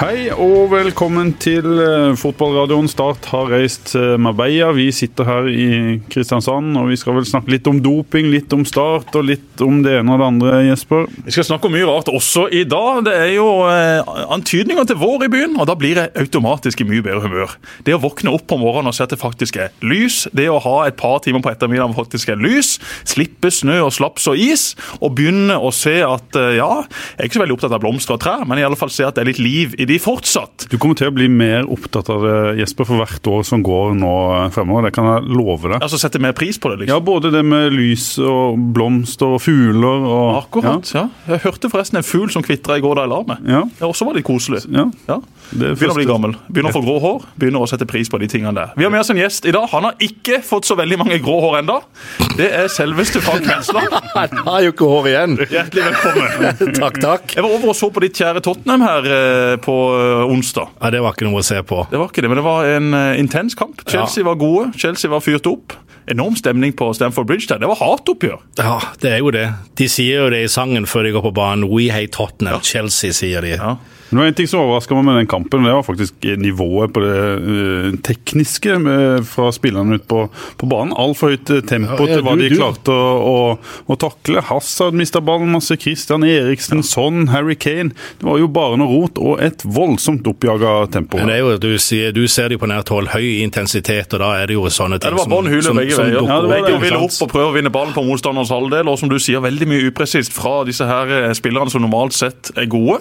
Hei og velkommen til eh, fotballradioen. Start har reist til Marbella. Vi sitter her i Kristiansand og vi skal vel snakke litt om doping, litt om Start og litt om det ene og det andre, Jesper. Vi skal snakke om mye rart også i dag. Det er jo eh, antydninger til vår i byen, og da blir jeg automatisk i mye bedre humør. Det å våkne opp om morgenen og se at det faktisk er lys, det å ha et par timer på ettermiddagen faktisk er lys, slippe snø og slaps og is, og begynne å se at eh, ja, jeg er ikke så veldig opptatt av blomster og trær, men i alle fall se at det er litt liv i de fortsatt. Du kommer til å bli mer opptatt av det, Jesper, for hvert år som går nå fremover. Det kan jeg love deg. Altså sette mer pris på det, liksom. Ja, både det med lys og blomster og fugler og Akkurat, ja. Jeg hørte forresten en fugl som kvitra i går da jeg la meg. Ja. Det også var litt koselig. Ja. Ja. Det er Begynner å bli gammel. Begynner å få grå hår. Begynner å sette pris på de tingene der. Vi har med oss en gjest i dag. Han har ikke fått så veldig mange grå hår ennå. Det er selveste Frank Mensland. Han har jo ikke hår igjen. Hjertelig velkommen. takk, takk. Jeg var over og så på ditt kjære Tottenham her eh, på eh, onsdag. Ja, Det var ikke noe å se på. Det var ikke det, men det var en eh, intens kamp. Chelsea var gode. Chelsea var fyrt opp. Enorm stemning på Stamford Bridge der. Det var hatoppgjør. Ja, det er jo det. De sier jo det i sangen før de går på banen. We hate Tottenham. Chelsea, sier de. Ja. Men Det var en ting som overraska meg med den kampen. Det var faktisk nivået på det eh, tekniske med, fra spillerne ute på, på banen. Altfor høyt eh, tempo Ja, ja, til hva du- de du- klarte å, å, å takle. Hazard mista ballen masse. Christian Eriksen, Son, Harry Kane. Det var jo bare noe rot og et voldsomt oppjaga tempo. Men det er jo, du, sier, du ser de på nært hold. Høy intensitet, og da er det jo sånne Ja, ting det var bånn hule begge veier. Ja, det var det, ville opp og prøve å vinne ballen på motstanderens halvdel, og som du sier, veldig mye upresist fra disse her eh, spillerne som normalt sett er gode.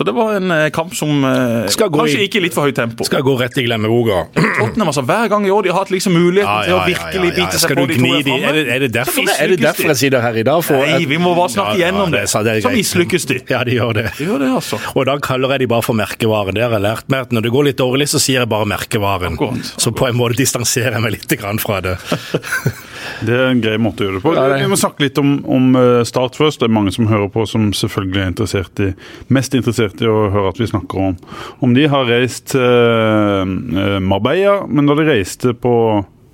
Så det var en eh, kamp som eh, kanskje i- gikk i litt for høyt tempo. Skal gå rett i glemmeboka. Tottenham, altså, Hver gang i år de har hatt liksom muligheten Ja, til å virkelig bite seg på de to de? Er det, er det derfor, er det derfor jeg sitter her i dag? For Nei, vi må bare snakke Ja, ja, det Så, Så mislykkes de. Ja, de gjør det. De gjør det, altså. Og da kaller jeg de bare for merkevaren. Det har jeg lært meg. at Når det går litt dårlig, så sier jeg bare merkevaren. Akkurat, Så på en måte distanserer jeg meg litt grann fra det. Det er en grei måte å gjøre det på. Vi må snakke litt om, om eh, Start først. Det er mange som hører på som selvfølgelig er interessert i, mest interessert i å høre at vi snakker om, om de. Har reist til eh, Marbella, men da de reiste på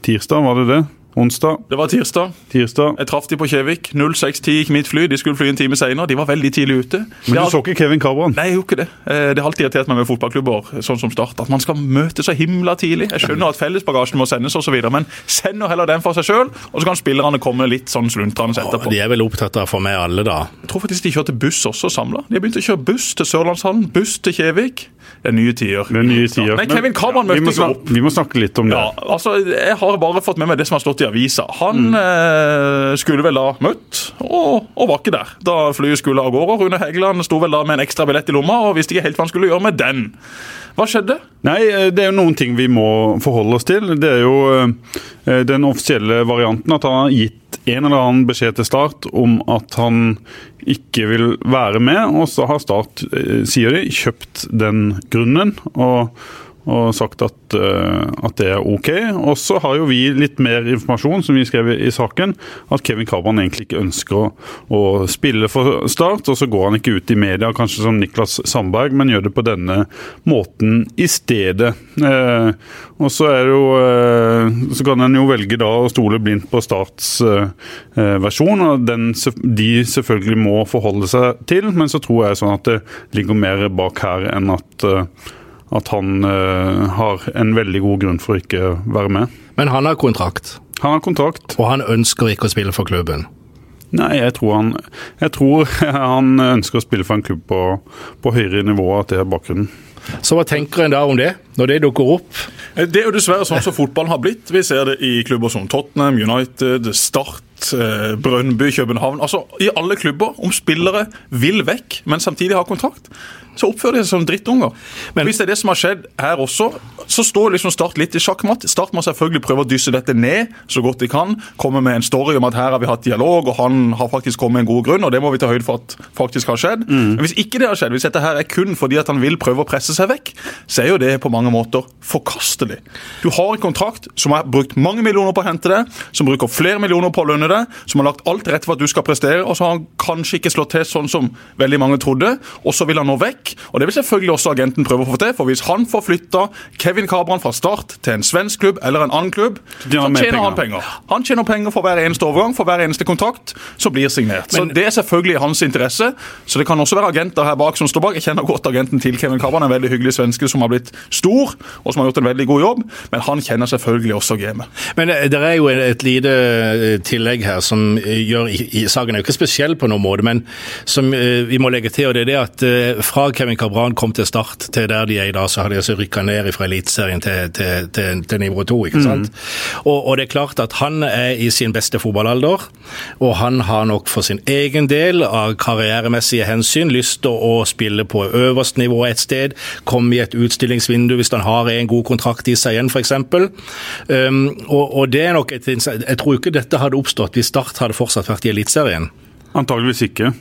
tirsdag, var det det? Onsdag? Det var tirsdag. Tirsdag. Jeg traff de på Kjevik. 06.10 gikk mitt fly. De skulle fly en time senere. De var veldig tidlig ute. Men du har- så ikke Kevin Cabran? Nei, jeg gjorde ikke det. Eh, Det har alltid irritert meg med fotballklubber sånn som Start, at man skal møte så himla tidlig. Jeg skjønner at fellesbagasjen må sendes osv., men send nå heller den for seg sjøl, og så kan spillerne komme litt sånn sluntrende etterpå. De er vel opptatt av for meg alle, da. Jeg tror faktisk de kjørte buss også samla. De har begynt å kjøre buss til Sørlandshallen, buss til Kjevik. Det er nye tider. Det er nye tider. Nei, Kevin Cabran vi, må seg snakke, opp. vi må snakke litt om det. Ja, altså, Jeg har bare fått med meg det som har stått i avisa. Han eh, skulle vel da møtt, og, og var ikke der da flyet skulle av gårde. Rune Hegeland sto vel da med en ekstra billett i lomma og visste ikke helt hva han skulle gjøre med den. Hva skjedde? Nei, eh, det er jo noen ting vi må forholde oss til. Det er jo eh, den offisielle varianten at han har gitt en eller annen beskjed til Start om at han ikke vil være med, og så har Start, eh, sier de, kjøpt den grunnen. og og sagt at, eh, at det er OK. Og så har jo vi litt mer informasjon, som vi skrev i, saken, at Kevin Carban egentlig ikke ønsker å, å spille for Start. Og så går han ikke ut i media, kanskje som Niklas Sandberg, men gjør det på denne måten i stedet. Eh, og så jo eh, Så kan en jo velge da å stole blindt på Starts eh, eh, versjon, og den de selvfølgelig må forholde seg til. Men så tror jeg sånn at det ligger mer bak her enn at eh, at han eh, har en veldig god grunn for å ikke være med. Men han har kontrakt, Han har kontrakt. og han ønsker ikke å spille for klubben. Nei, jeg tror han, jeg tror han ønsker å spille for en klubb på, på høyere nivå, at det er bakgrunnen. Så hva tenker en da om det, når det dukker opp? Eh, Det er jo dessverre sånn som fotballen har blitt. Vi ser det i klubber som Tottenham, United, Start, eh, Brønnby, København. Altså i alle klubber. Om spillere vil vekk, men samtidig har kontrakt, så oppfører de seg som drittunger. Men hvis det er det som har skjedd her også, så står liksom Start litt i sjakkmatt. Start må selvfølgelig prøve å dysse dette ned så godt de kan. Komme med en story om at her har vi hatt dialog, og han har faktisk kommet med en god grunn, og det må vi ta høyde for at faktisk har skjedd. Men hvis ikke det har skjedd, hvis dette her er kun fordi at han vil prøve å presse seg vekk, så er jo det på mange måter forkastelig. Du har en kontrakt som har brukt mange millioner på å hente det, som bruker flere millioner på å lønne det, som har lagt alt til rette for at du skal prestere, og så har han kanskje ikke slått til sånn som veldig mange trodde, og så vil han nå vekk. Og det vil selvfølgelig også agenten prøve å få til, for hvis han får flytta Kevin Kabran fra Start til en svensk klubb eller en annen klubb, så tjener han han penger. penger. Han tjener penger for hver eneste overgang, for hver eneste kontrakt som blir signert. Så Det er selvfølgelig i hans interesse. Så det kan også være agenter her bak som står bak. Jeg kjenner godt agenten til Kevin Kabran, en veldig hyggelig svenske som har blitt stor, og som har gjort en veldig god jobb. Men han kjenner selvfølgelig også gamet. Men eh, det er jo et lite eh, tillegg her som eh, gjør i, Saken er jo ikke spesiell på noen måte, men som vi må legge til. og det er det at Fra Kevin Cabran kom til Start til der de er i dag, så har de altså rykka ned fra Eliteserien til, til, til, til nivå to. ikke sant? Og, og det er klart at han er i sin beste fotballalder, og han har nok for sin egen del av karrieremessige hensyn lyst til å spille på øverst nivå et sted, komme i et utstillingsvindu hvis han har en god kontrakt i seg igjen, f.eks. Um, og, og det er nok et, Jeg tror ikke dette hadde oppstått hvis Start hadde fortsatt vært i Eliteserien. Antageligvis ikke.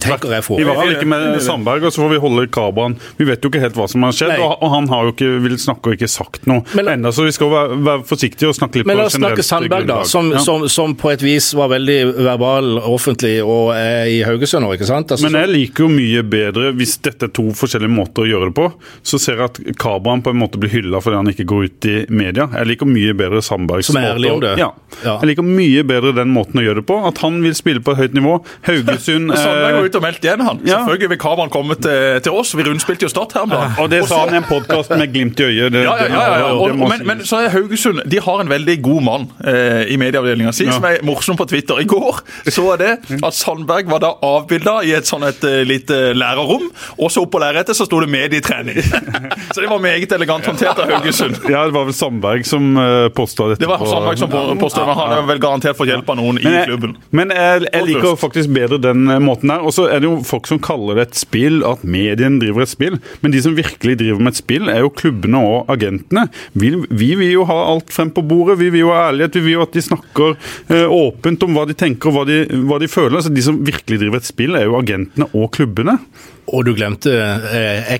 Tenker jeg får. Vi var fall ikke med Sandberg, og så får vi holde Kabran. Vi vet jo ikke helt hva som har skjedd, Nei. og, han har jo ikke vil snakke og ikke sagt noe Men enda, så vi skal være, være forsiktige og snakke litt Men på la oss snakke generelt Sandberg, da, grunnlag. som, Ja. som, som på et vis var veldig verbal offentlig og er i Haugesund nå, ikke sant? Altså, Men jeg liker jo mye bedre, hvis dette er to forskjellige måter å gjøre det på, så ser jeg at Kabran på en måte blir hylla fordi han ikke går ut i media. Jeg liker mye bedre Sandbergs Som er ærlig om det. Ja. Ja. Jeg liker mye bedre den måten å gjøre det på. At han vil spille på et høyt nivå. Haugesund Sandberg eh, var ute og meldte igjen, han. Ja. Selvfølgelig vil Cabran komme til, til oss. Vi rundspilte jo Start her om dagen. Og det sa han i en podkast med glimt i øyet. Det, Ja, ja, ja. Og, men, men så er Haugesund De har en veldig god mann eh, i medieavdelinga si, som er morsom på Twitter. I går så er det at Sandberg var da avbilda i et sånn et eh, lite lærerrom, og så opp på lerretet så sto det 'medietrening'. så det var meget elegant håndtert av Haugesund. Ja, det var vel Sandberg som påstod dette. Det var Sandberg som posta, men Han har vel garantert fått hjelp av noen i Men i klubben. men jeg, jeg liker faktisk bedre den eh, måten der. Og så er det jo folk som kaller det et spill, at medien driver et spill. Men de som virkelig driver med et spill, er jo klubbene og agentene. Vi, vi vil jo ha alt frem på bordet. Vi vil jo ha ærlighet. Vi vil jo at de snakker eh, åpent om hva de tenker og hva de, hva de føler. Så de som virkelig driver et spill, er jo agentene og klubbene. Og du glemte eh,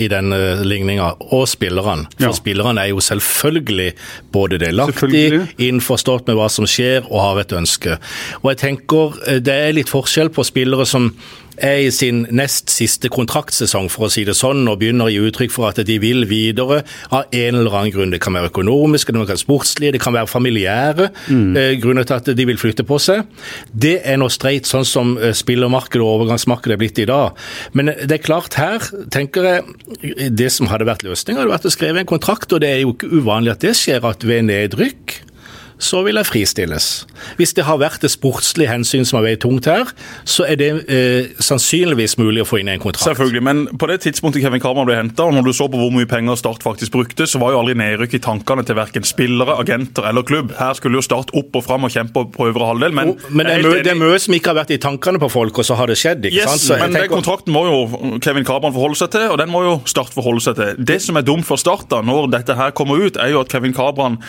i den eh, ligninga, og spilleren. For Ja. spilleren er jo selvfølgelig både delaktig, innforstått med hva som skjer, og har et ønske. Og jeg tenker eh, det er litt forskjell på spillere som er i sin nest siste kontraktsesong, for å si det sånn, og begynner å gi uttrykk for at de vil videre av en eller annen grunn. Det kan være økonomiske, det kan være sportslige, det kan være familiære eh, grunner til at de vil flytte på seg. Det er noe streit, sånn som eh, spillermarkedet og overgangsmarkedet er blitt i dag. Men det er klart, her tenker jeg det som hadde vært løsninga, hadde vært å skrive en kontrakt, og det er jo ikke uvanlig at det skjer at ved nedrykk så vil jeg fristilles. Hvis det har vært det sportslige hensyn som har veid tungt her, så er det eh, sannsynligvis mulig å få inn en kontrakt. Selvfølgelig, men på det tidspunktet Kevin Carman ble henta, og når du så på hvor mye penger Start faktisk brukte, så var jo aldri nedrykk i tankene til verken spillere, agenter eller klubb. Her skulle jo Start opp og fram og kjempe på øvre halvdel, men, oh, Men det er, det er mye som ikke har vært i tankene på folk, og så har det skjedd. ikke sant? Så men den kontrakten må jo Kevin Carman forholde seg til, og den må jo Start forholde seg til. Det som er dumt for Start da, når dette her kommer ut, er jo at Kevin Carman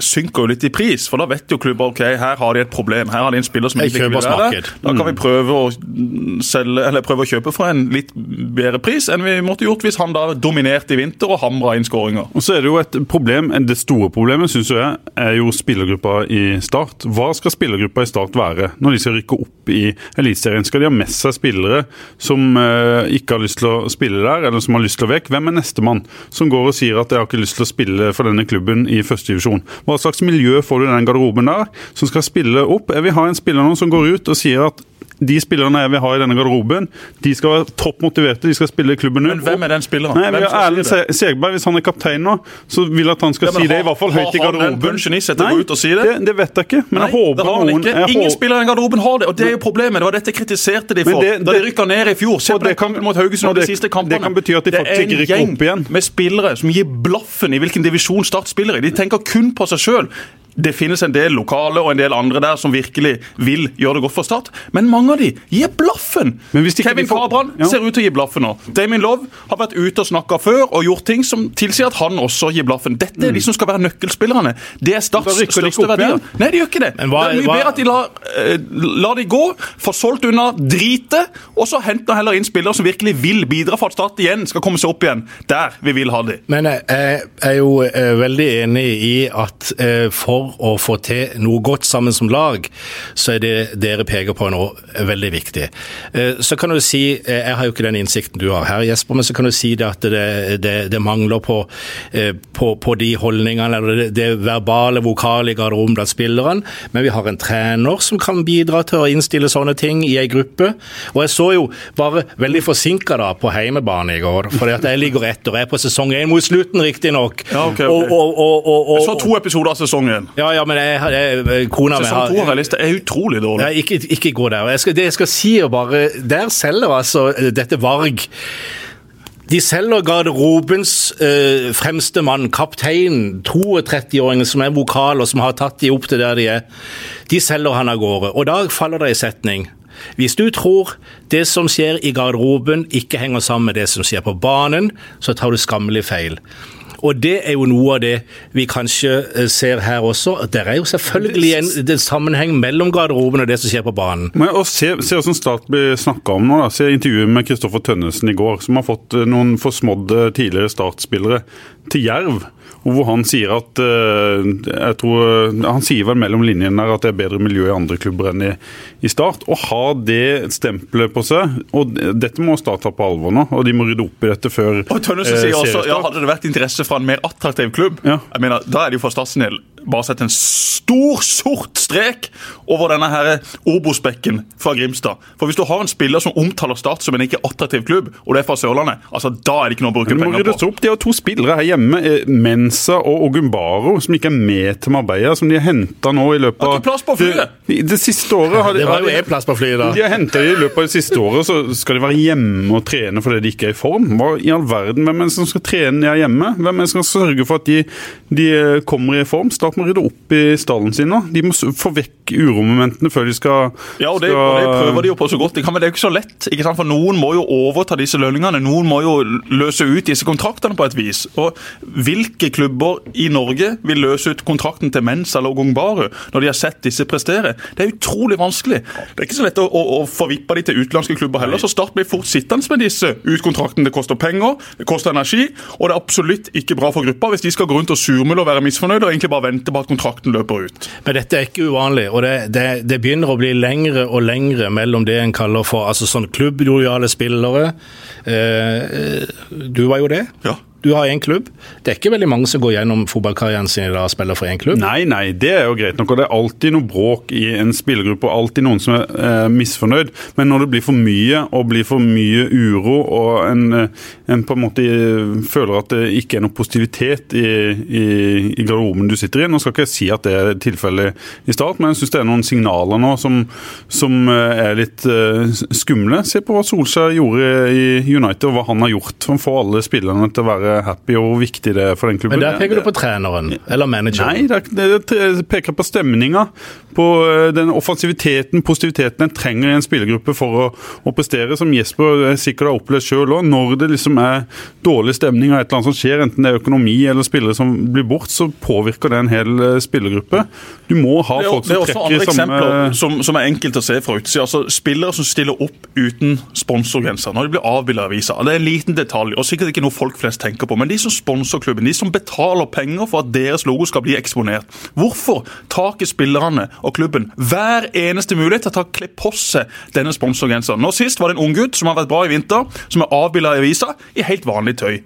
synker jo litt i pris, for da vet jo klubber ok, her har de et problem. Her har de en spiller som ikke vil være. Da kan vi prøve å mm, selge, eller prøve å kjøpe for en litt bedre pris enn vi måtte gjort hvis han da dominerte i vinter og hamra inn skåringer. Og så er det jo et problem, Det store problemet synes jeg, er jo spillergruppa i Start. Hva skal spillergruppa i Start være når de skal rykke opp i Eliteserien? Skal de ha med seg spillere som eh, ikke har lyst til å spille der, eller som har lyst til å vekk? Hvem er nestemann som går og sier at jeg har ikke lyst til å spille for denne klubben i første divisjon? Hva slags miljø får du i den garderoben der som skal spille opp? Jeg vil ha en spiller nå som går ut og sier at de spillerne jeg vil ha i denne garderoben, de skal være topp motiverte, de skal spille klubben Men hvem er den spilleren? Nei, vi vil Hvem ha skal Erlend si Segberg, hvis han er kaptein nå, så vil jeg at han skal Ja, si si det, i hvert fall høyt i har han den garderoben. til å gå ut og si det? det? Det vet jeg ikke, men Nei, jeg håper har noen Ingen håper- spillere i garderoben har det, og det er jo problemet. Det var dette jeg kritiserte de for det- da de rykka ned i fjor. Se på det den kan- kampen mot Haugesund og og de siste kampene. det kan bety at de faktisk ikke rykker opp igjen. Det er en gjeng med spillere som gir blaffen i hvilken divisjon Start spiller i. De tenker kun på seg sjøl. Det finnes en del lokale og en del andre der som virkelig vil gjøre det godt for Start, men mange av de gir blaffen. Men hvis ikke Kevin får- Fabran Ja. ser ut til å gi blaffen nå. Damien Love har vært ute og snakka før og gjort ting som tilsier at han også gir blaffen. Dette er de som skal være nøkkelspillerne. Det er Starts største verdier. Nei, de gjør ikke det. Men hva- det er mye hva- bedre at de lar, uh, lar de gå, får solgt unna dritet, og så henter heller inn spillere som virkelig vil bidra for at Start igjen skal komme seg opp igjen der vi vil ha de. Men jeg jeg er jo eh, veldig enig i at eh, for for å få til noe godt sammen som lag, så er det dere peker på nå veldig viktig. Eh, så kan du si, eh, Jeg har jo ikke den innsikten du har her, Jesper, men så kan du si det at det, det, det mangler på, eh, på, på, de holdningene, eller det, det verbale, vokalet i garderoben blant spillerne. Men vi har en trener som kan bidra til å innstille sånne ting i ei gruppe. Og jeg så jo bare veldig forsinka på heimebane i går, fordi at jeg ligger etter. Jeg er på sesong én mot slutten, riktignok. Ja, okay, okay. og, og, og, jeg så to episoder av sesong én. Ja, ja, men jeg, jeg, kona mi har Sesong to av liste er utrolig dårlig. Nei, ikke, ikke gå der. Jeg skal, det jeg skal si, er bare Der selger altså dette Varg de selger garderobens eh, fremste mann, kapteinen, 32-åringen som er vokal og som har tatt de opp til der de er. De selger han av gårde. Og da faller det i setning. Hvis du tror det som skjer i garderoben ikke henger sammen med det som skjer på banen, så tar du skammelig feil. Og det er jo noe av det vi kanskje eh, ser her også. Det er jo selvfølgelig en, en sammenheng mellom garderoben og det som skjer på banen. Men og Se, se hvordan Start blir snakka om nå. da. Se intervjuet med Kristoffer Tønnesen i går, som har fått eh, noen forsmådde tidligere Start-spillere til Jerv hvor han sier at uh, jeg tror, Han sier vel mellom linjene her at det er bedre miljø i andre klubber enn i, i Start. Å ha det stempelet på seg, og dette må Start ta på alvor nå. Og de må rydde opp i dette før Og uh, sier også ja, hadde det vært interesse fra en mer attraktiv klubb, ja. jeg mener, da er det jo for Starts del bare sette en stor, sort strek over denne her Obos-bekken fra Grimstad. For Hvis du har en spiller som omtaler Start som en ikke attraktiv klubb, og det er fra Sørlandet, altså da er det ikke noe å bruke penger på. Opp. De har to spillere her hjemme, eh, Mensa og Ogumbaro, som ikke er med til Marbella, som de har henta nå i løpet av Har ikke plass på flyet! Det, det siste året har de, Det var jo en plass på flyet, da. De har henta i løpet av det siste året, så skal de være hjemme og trene fordi de ikke er i form. Hva i all verden, Hvem er det som skal trene her hjemme? Hvem er det som skal sørge for at de, de kommer i form? Start må rydde opp i stallen sin nå. De må få vekk uromomentene før de skal Ja, og det, skal... og det, prøver de jo på så godt de kan, men det er jo ikke så lett. ikke sant? For noen må jo overta disse lønningene. Noen må jo løse ut disse kontraktene på et vis. Og hvilke klubber i Norge vil løse ut kontrakten til Mensa eller Gongbaru når de har sett disse prestere? Det er utrolig vanskelig. Det er ikke så lett å, å, å forvippe de til utenlandske klubber heller. Så Start blir fort sittende med disse ut kontrakten. Det koster penger, det koster energi, og det er absolutt ikke bra for gruppa hvis de skal gå rundt og surmule og være misfornøyde og egentlig bare vente på at kontrakten løper ut. Men dette er ikke uvanlig, og det, det, det begynner å bli lengre og lengre mellom det en kaller for altså sånn klubblojale spillere. Eh, du var jo det. Ja. Du har én klubb. Det er ikke veldig mange som går gjennom fotballkarrieren sin i dag og spiller for én klubb. Nei, nei, det er jo greit nok. og Det er alltid noe bråk i en spillergruppe og alltid noen som er eh, misfornøyd. Men når det blir for mye og blir for mye uro og en, eh, en på en måte eh, føler at det ikke er noe positivitet i, i, i garderoben du sitter i Nå skal ikke jeg si at det er tilfellet i start, men jeg syns det er noen signaler nå som, som eh, er litt eh, skumle. Se på hva Solskjær gjorde i United og hva han har gjort. Han får alle spillerne til å være happy og hvor viktig det er for den klubben. Men der peker du på treneren, eller manageren? Nei, det, det peker på stemninga. På eh, den offensiviteten, positiviteten en trenger i en spillergruppe for å, å prestere, som Jesper eh, sikkert har opplevd sjøl òg. Når det liksom er dårlig stemning og et eller annet som skjer, enten det er økonomi eller spillere som blir bort, så påvirker det en hel eh, spillergruppe. Du må ha folk som trekker i samme Det er også andre eksempler som, som, er enkelt å se fra utsida. Altså, spillere som stiller opp uten sponsorgrenser når de blir avbildet av avisa. Det er en liten detalj, og sikkert ikke noe folk flest tenker på. Men de som sponser klubben, de som betaler penger for at deres logo skal bli eksponert. Hvorfor tar ikke spillerne og klubben hver eneste mulighet til å ta kle på seg denne sponsorgenseren? Nå Sist var det en unggutt som har vært bra i vinter, som er avbilda i avisa i helt vanlig tøy.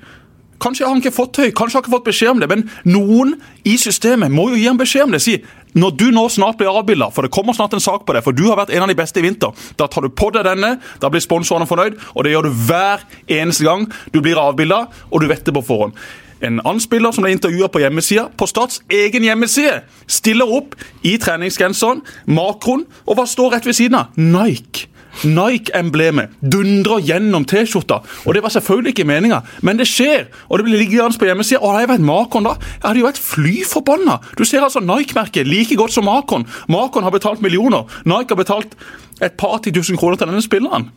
Kanskje har han ikke fått tøy, kanskje har han ikke fått beskjed om det, men noen i systemet må jo gi ham beskjed om det. Si når du nå snart blir avbilda, for det kommer snart en sak på deg, for du har vært en av de beste i vinter, da tar du på deg denne, da blir sponsorene fornøyd, og det gjør du hver eneste gang du blir avbilda, og du vet det på forhånd. En annen spiller som ble intervjua på hjemmesida, på Stats egen hjemmeside, stiller opp i treningsgenseren, makroen, og hva står rett ved siden av? Nike. Nike-emblemet dundrer gjennom T-skjorta. Og Det var selvfølgelig ikke meninga, men det skjer. Og det blir liggende på hjemmesida. Og hadde jeg vært Makon da, jeg hadde jo vært fly forbanna. Du ser altså Nike-merket like godt som Makon. Makon har betalt millioner. Nike har betalt et par titusen kroner til denne spilleren.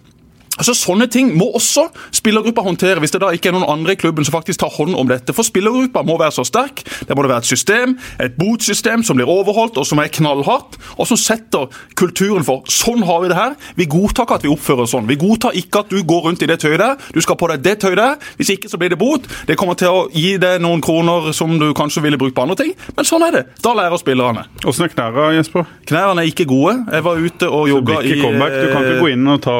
Altså Sånne ting må også spillergruppa håndtere, hvis det da ikke er noen andre i klubben som faktisk tar hånd om dette. For spillergruppa må være så sterk. Der må det være et system, et botsystem som blir overholdt og som er knallhardt, og som setter kulturen for sånn har vi det her. Vi godtar ikke at vi oppfører oss sånn. Vi godtar ikke at du går rundt i det tøyet der. Du skal på deg det tøyet der. Hvis ikke så blir det bot. Det kommer til å gi deg noen kroner som du kanskje ville brukt på andre ting, men sånn er det. Da lærer spillerne. Åssen er knærne, Jesper? Knærne er ikke gode. Jeg var ute og jogga i. Du kan ikke gå inn og ta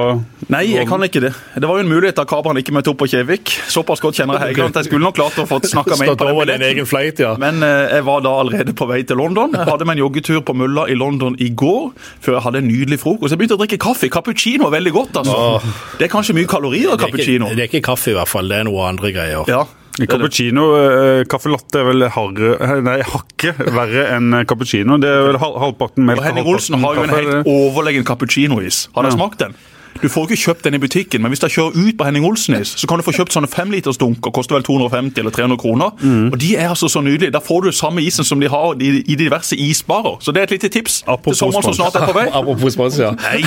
Nei, jeg kan ikke det. Det var jo en mulighet da Kabran ikke møtte opp på Kjevik. Såpass godt kjenner jeg Hegeland. Jeg skulle nok klart å få snakka med på den egen flight, ja. Men eh, jeg var da allerede på vei til London. Jeg hadde meg en joggetur på Mulla i London i går, før jeg hadde en nydelig frokost. Jeg begynte å drikke kaffe. Cappuccino er veldig godt, altså. Åh. Det er kanskje mye kalorier i cappuccino. Det er, ikke, kaffe, i hvert fall. Det er noe andre greier. Ja, Cappuccino, eh, Caffè latte er vel harre, nei, hakket verre enn cappuccino. Det er vel halvparten melk. Og Henning Olsen har jo en helt overlegen cappuccinois. Har dere ja. smakt den? Du får ikke kjøpt den i butikken, men hvis du kjører ut på Henning Olsenis, så kan du få kjøpt sånne femlitersdunker, koster vel 250 eller 300 kroner. Mm. Og De er altså så nydelige. Da får du samme isen som de har i, i diverse isbarer. Så det er et lite tips Apropos til sommeren som snart er på vei. Apropos spons, ja. Nei.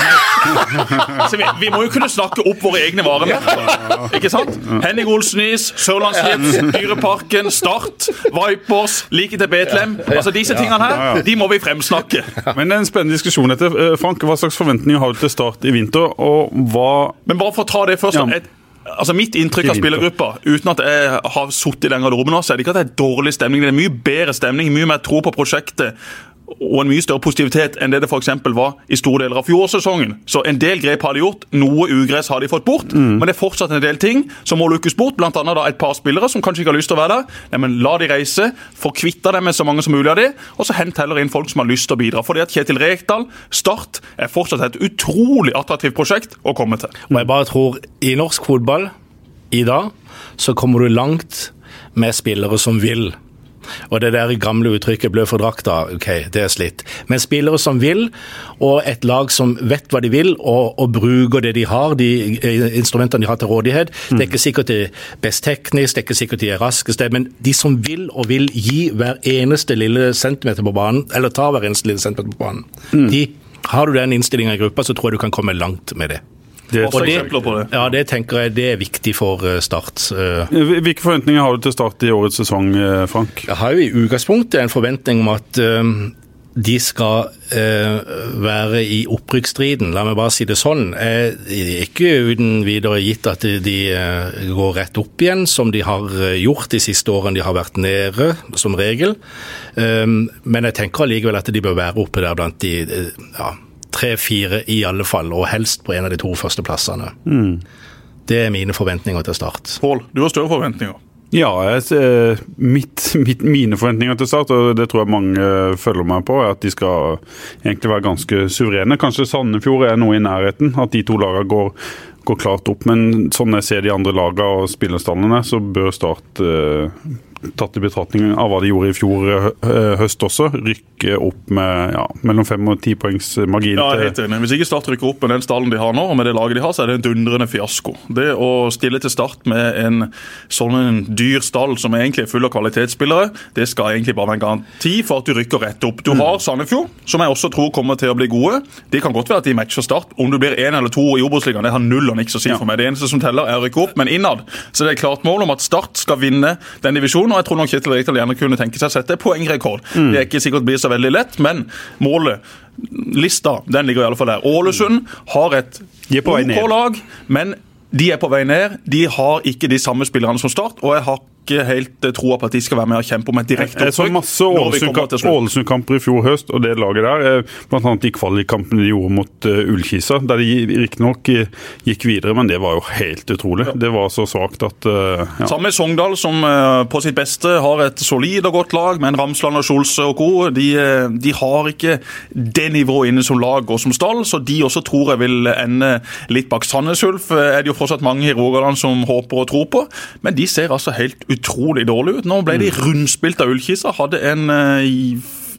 vi, vi, må jo kunne snakke opp våre egne varemerker. Ikke sant? Henning Olsenis, Sørlandschips, Dyreparken, Start, Vipers, Like til Betlehem. Altså Disse tingene her, de må vi fremsnakke. Men det er en spennende diskusjon etter. Eh, Frank, hva slags forventninger har du til Start i vinter? og hva Men bare for å ta det først. Ja. Et, altså Mitt inntrykk av spillergruppa, uten at jeg har sittet i den garderoben, så er det ikke at det er dårlig stemning. Det er mye bedre stemning, mye mer tro på prosjektet og en mye større positivitet enn det det f.eks. var i store deler av fjorårssesongen. Så en del grep har de gjort, noe ugress har de fått bort, mm. men det er fortsatt en del ting som må lukkes bort. Da et par spillere som kanskje ikke har lyst til å være der. Nei, men La de reise, få kvitta dem med så mange som mulig av de, og så hent heller inn folk som har lyst til å bidra. Fordi at Kjetil Rekdal, Start, er fortsatt et utrolig attraktivt prosjekt å komme til. Og jeg bare tror, i norsk fotball i dag, så kommer du langt med spillere som vil. Og det der gamle uttrykket 'blø for drakta', ok, det er slitt. Men spillere som vil, og et lag som vet hva de vil, og, og bruker det de har, de eh, instrumentene de har til rådighet. Mm. Det er ikke sikkert de er best teknisk, det er ikke sikkert de er raskest, men de som vil og vil gi hver eneste lille centimeter på banen, eller ta hver eneste lille centimeter på banen, mm. de har du den innstillinga i gruppa, så tror jeg du kan komme langt med det. Det og det, på det. Ja, det tenker jeg det er viktig for eh, Start. Eh. Hvilke forventninger har du til Start i årets sesong, eh, Frank? Jeg har jo i utgangspunktet en forventning om at de skal være i opprykksstriden, la meg bare si det sånn. ikke uten videre gitt at de går rett opp igjen, som de har gjort de siste årene de har vært nede, som regel. men jeg tenker allikevel at de bør være oppe der blant de ja, tre-fire i alle fall, og helst på en av de to første plassene. Mm. Det er mine forventninger til Start. Pål, du har større forventninger? Ja, jeg, mitt, mitt, mine forventninger til Start, og det tror jeg mange følger meg på, er at de skal egentlig være ganske suverene. Kanskje Sandefjord er noe i nærheten, at de to lagene går, går klart opp. Men sånn jeg ser de andre lagene og spillerstandene, så bør Start eh, tatt i betraktning av hva de gjorde i fjor eh, høst også, rykke opp med ja, mellom fem og ti poengs margin. Ja, helt enig. Hvis ikke Start rykker opp med den stallen de har nå, og med det laget de har, så er det en dundrende fiasko. Det å stille til start med en sånn en dyr stall som egentlig er full av kvalitetsspillere, det skal egentlig bare være en garanti for at du rykker rett opp. Du mm. har Sandefjord, som jeg også tror kommer til å bli gode. Det kan godt være at de matcher Start. Om du blir én eller to i Obos-ligaen, det har null og niks å si for meg. Det eneste som teller, er å rykke opp, men innad så det er klart mål om at Start skal vinne den divisjonen og jeg tror nok Kjetil Rekdal gjerne kunne tenke seg å sette poengrekord. Mm. Det er ikke sikkert blir så veldig lett, men målet, lista, den ligger i alle fall der. Ålesund har et OK lag, men de er på vei ned. De har ikke de samme spillerne som Start. og jeg har ikke helt eh, troa på at de skal være med og kjempe om et direkte opprykk. Jeg så masse Ålesund-kamper i fjor høst, og det laget der, eh, bl.a. de kvalikkampene de gjorde mot uh, Ullkisa, der de riktignok gikk videre, men det var jo helt utrolig. Ja. Det var så svakt at ja. Samme Sogndal, som på sitt beste har et solid og godt lag, men Ramsland og Skjolse og co. De, de, har ikke det nivået inne som lag og som stall, så de også tror jeg vil ende litt bak Sandnes Ulf. Er det jo fortsatt mange i Rogaland som håper og tror på, men de ser altså helt utrolig dårlig ut. Nå ble de mm. rundspilt av Ullkisa. Hadde en uh,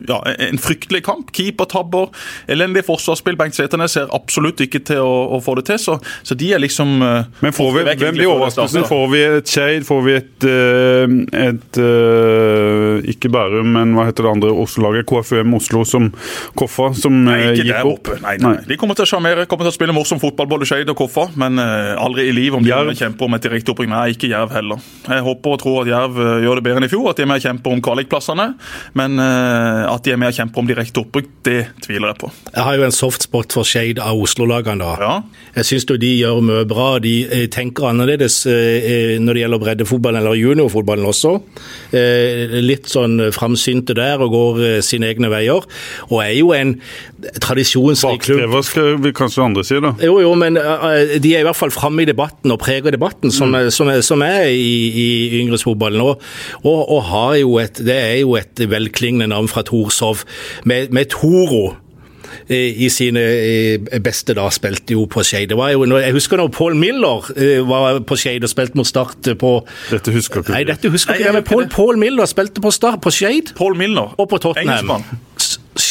ja, en fryktelig kamp. Keepertabber, elendig forsvarsspill. Bengt Sveternes ser absolutt ikke til å, å få det til, så, så de er liksom uh, Men får vi, hvem blir overraskelsen? Får vi et Skeid? Får vi et, et, et uh, Ikke Bærum, men hva heter det andre Oslo-laget? KFUM Oslo som Koffa, som nei, gikk opp? Nei, nei, nei, De kommer til å sjarmere, kommer til å spille morsom fotball, både Skeid og Koffa, men aldri i liv om de kjemper om et direkte opprykk. Nei, ikke Jerv heller. Jeg håper og tror at Jerv gjør det bedre enn i fjor, at de er med og kjemper om kvalikplassene. Men at de er med og kjemper om direkte opprykk, det tviler jeg på. Jeg har jo en softspot for Skeid av Oslo-lagene. da. Ja. Jeg syns de gjør mye bra. De eh, tenker annerledes eh, når det gjelder breddefotballen eller juniorfotballen også. Eh, litt sånn framsynte der og går sine egne veier. Og er jo en tradisjonsrik klubb. Bakstrever skal vi kanskje andre si, da. Jo, jo, men de er i hvert fall framme i debatten og preger debatten, som, mm. som, som er i, i yngresfotballen. Og, og, og, har jo et, det er jo et velklingende navn fra Torshov, med, med Toro i sine beste da spilte jo på Skeid. Jeg husker når Paul Miller var på Skeid og spilte mot Start på Dette husker ikke Nei, dette husker ikke jeg, Paul, Paul Miller spilte på Start på Skeid. Og på Tottenham. Engelskmann.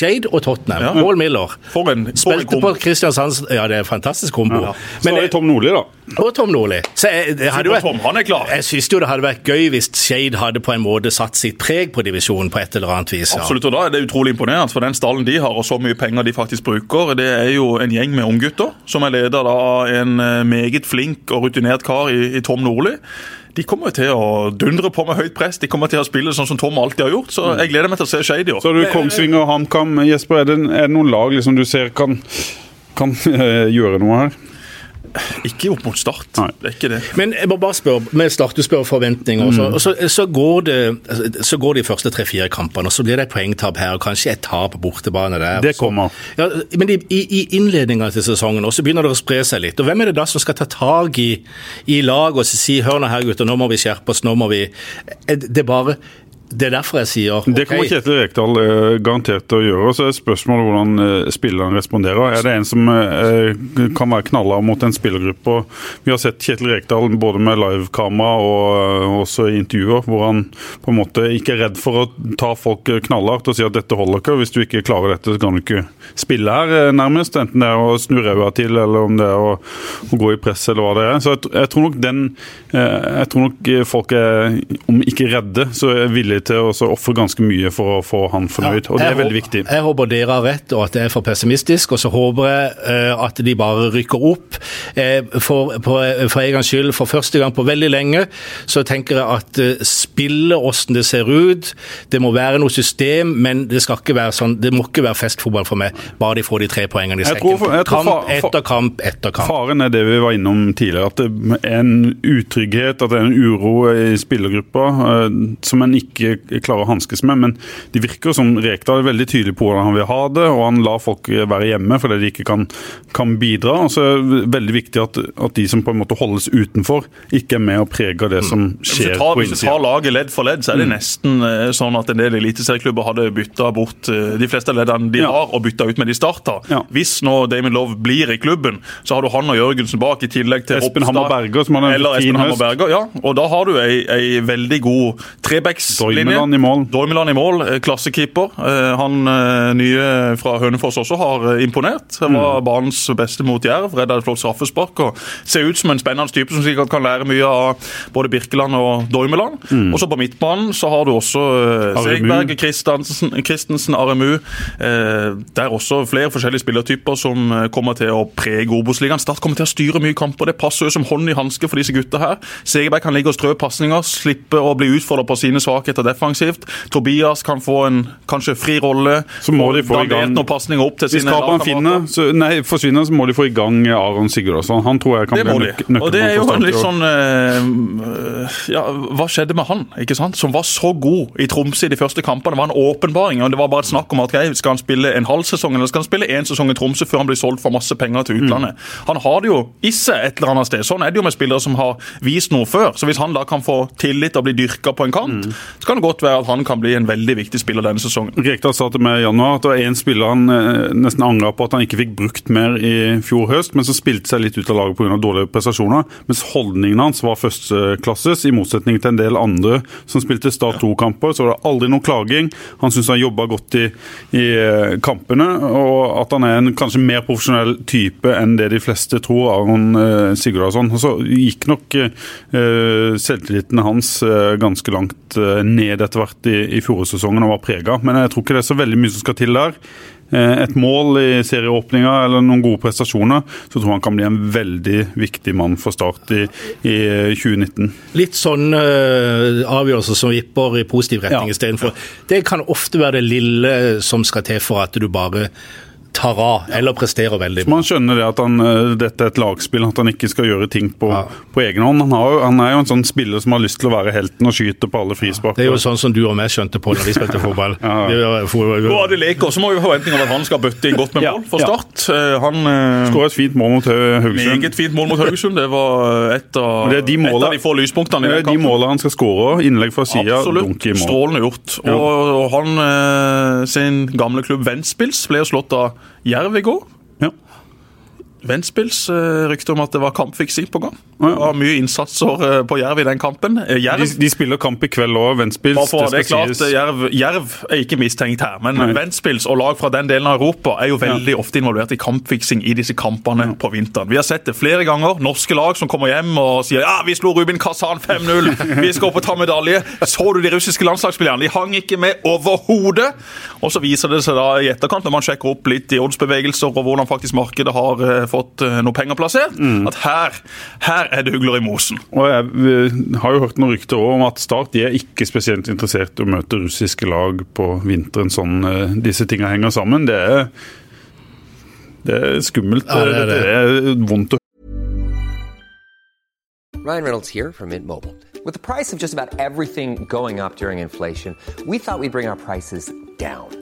Shade og Tottenham. Ja. Paul Miller. For en, for Spilte på Kristiansands Ja, det er en fantastisk kombo. Ja. Men, Så er det Tom Nordli, da. Og Tom Nordli. Så jeg, det hadde vært, Tom, han er klar. Jeg syns jo det hadde vært gøy hvis Shade hadde på en måte satt sitt preg på divisjonen på et eller annet vis. Ja. Absolutt, og da er det utrolig imponerende. For den stallen de har, og så mye penger de faktisk bruker, det er jo en gjeng med unggutter som er ledet av en eh, meget flink og rutinert kar i, i Tom Nordli de kommer til å dundre på med høyt press. De kommer til å spille sånn som Tom alltid har gjort. Så mm. jeg gleder meg til å se Skeid i år. Så du Kongsvinger og HamKam. Jesper, er det, er det noen lag liksom du ser kan, kan gjøre noe her? Ikke opp mot Start. Nei. Det er ikke det. Men jeg må bare spørre, med Start, du spør forventninger. Mm. Og så, så, går det, så går de første tre-fire kampene, og så blir det et poengtap her, og kanskje et tap på bortebane der. Det kommer. Ja, men i, i innledninga til sesongen og så begynner det å spre seg litt. Og Hvem er det da som skal ta tak i, i laget og si hør nå her gutter, nå må vi skjerpe oss, nå må vi Det er bare det er derfor jeg sier okay. Det kommer Kjetil Rekdal uh, garantert til å gjøre. Så er spørsmålet hvordan uh, spilleren responderer. Er det en som uh, kan være knalla mot en spillergruppe? Vi har sett Kjetil Rekdal både med livekamera og også i intervjuer, hvor han på en måte ikke er redd for å ta folk knallhardt og si at dette holder ikke. Hvis du ikke klarer dette, så kan du ikke spille her, nærmest. Enten det er å snu ræva til, eller om det er å, å, gå i press, eller hva det er. Så jeg, jeg tror nok den Jeg tror nok folk er, om ikke redde, så er villige til å ofre ganske mye for å få han fornøyd. og Det er veldig viktig. Jeg håper dere har rett, og at det er for pessimistisk. Og så håper jeg uh, at de bare rykker opp. Uh, for, på, for en gangs skyld, for første gang på veldig lenge, så tenker jeg at uh, spille åssen det ser ut. Det må være noe system, men det skal ikke være sånn, det må ikke være festfotball for meg. Bare de får de tre poengene i sekken. Kamp etter kamp etter kamp. Faren er det vi var innom tidligere. At det er en utrygghet, at det er en uro i spillergruppa som en ikke klarer å hanskes med. Men det virker som Rekdal er veldig tydelig på hvordan han vil ha det, og han lar folk være hjemme fordi de ikke kan, kan bidra. Og så er det veldig viktig at, at, de som på en måte holdes utenfor, ikke er med og preger det som skjer tar, på innsida. Hvis du tar laget ledd for ledd, så er det mm. nesten eh, sånn at en del eliteserieklubber hadde bytta bort eh, de fleste leddene de har, og bytta ut med de starta. Ja. Hvis nå Damon Love blir i klubben, så har du han og Jørgensen bak, i tillegg til Espen Hammer Berger, som har en fin høst. Berger, ja. Og da har du ei, ei veldig god trebackslinje i mål. I mål, eh, klassekeeper. Han nye fra Hønefoss også har imponert. Han var mm. banens beste mot Jerv, redda et flott straffespark. og Ser ut som en spennende type som sikkert kan lære mye av både Birkeland og Dormeland. Mm. Og så på midtbanen så har du også Segberg, Christensen, Aremu. Det er også flere forskjellige spillertyper som kommer til å prege Obos-ligaen. Start kommer til å styre mye kamper. Det passer jo som hånd i hanske for disse gutta her. Segerberg kan ligge og strø pasninger, slippe å bli utfordret på sine svakheter defensivt defensivt. Tobias kan få en kanskje fri rolle. Så må de få i gang noen opp til Hvis sine finner, Så, nei, forsvinner, så må de få i gang Aron Sigurdsson. Han tror jeg kan bli nøkkelen. Og det er jo litt sånn øh, Ja, hva skjedde med han, ikke sant? Som var så god i Tromsø i de første kampene. Det var en åpenbaring. og Det var bare et snakk om at okay, skal han spille en halv sesong eller skal han spille én sesong i Tromsø før han blir solgt for masse penger til utlandet. Mm. Han har det jo i seg et eller annet sted. Sånn er det jo med spillere som har vist noe før. Så hvis han da kan få tillit og bli dyrka på en kant, mm. så kan det godt være at han kan bli en veldig viktig spiller denne sesongen. Rekdal sa til meg i januar at det var én spiller han eh, nesten angra på at han ikke fikk brukt mer i fjor høst, men som spilte seg litt ut av laget pga. dårlige prestasjoner. Mens holdningen hans var førsteklasses, i motsetning til en del andre som spilte Start 2-kamper. Så var det aldri noe klaging. Han syntes han jobba godt i, i, eh, kampene, og at han er en kanskje mer profesjonell type enn det de fleste tror. Aron eh, Sigurdarsson. Så gikk nok eh, selvtilliten hans eh, ganske langt ned etter hvert i, i fjorårssesongen og var prega. Men jeg tror ikke det er så veldig mye som skal til der. Eh, et mål i serieåpninga eller noen gode prestasjoner, så tror jeg han kan bli en veldig viktig mann for Start i, i 2019. Eh, Litt sånn uh, avgjørelser som vipper i positiv retning ja. istedenfor. Det kan ofte være det lille som skal til for at du bare tar av eller presterer veldig bra. Man skjønner det at han, eh, dette er et lagspill, at han ikke skal gjøre ting på, ja. på egen hånd. Han, har, han, er jo en sånn spiller som har lyst til å være helten og skyte på alle frispark. Det er jo sånn som du og meg skjønte på når vi spilte fotball. ja. Det leker, så må vi ha forventning om at han skal bøtte inn godt med mål for Start. Eh, han uh, skåra et fint mål mot Haugesund. Meget fint mål mot Haugesund. Det var et av, det de, målet, et av de få lyspunktene Det er. De målene han skal skåre, innlegg fra sida, dunk i mål. Strålende gjort. Og, og han uh, sin gamle klubb Ventspils ble jo slått av Jerv i går. Ventspils uh, rykte om at det var kampfiksing på gang. Det var mye innsatser uh, på Jerv i den kampen. Jerv, de, de, spiller kamp i kveld òg, Ventspils. Det, det er klart, Jerv, Jerv, er ikke mistenkt her, men Nei. Ventspils og lag fra den delen av Europa er jo veldig ja. ofte involvert i kampfiksing i disse kampene ja. på vinteren. Vi har sett det flere ganger. Norske lag som kommer hjem og sier ja, vi slo Rubin Kazan 5-0, vi skal opp og ta medalje. Så du de russiske landslagsspillerne? De hang ikke med overhodet. Og så viser det seg da i etterkant, når man sjekker opp litt i oddsbevegelser og hvordan faktisk markedet har fått eh, noe penger plassert, mm. at her, her, er det hugler i mosen. Og Jeg har jo hørt noen rykter om at Start de er ikke spesielt interessert i å møte russiske lag på vinteren sånn eh, disse tingene henger sammen. Det er, det er skummelt. Ja, det, er det. det er vondt å Ryan Reynolds here from Mint Mobile. With the price of just about everything going up during inflation, we thought we'd bring our prices down.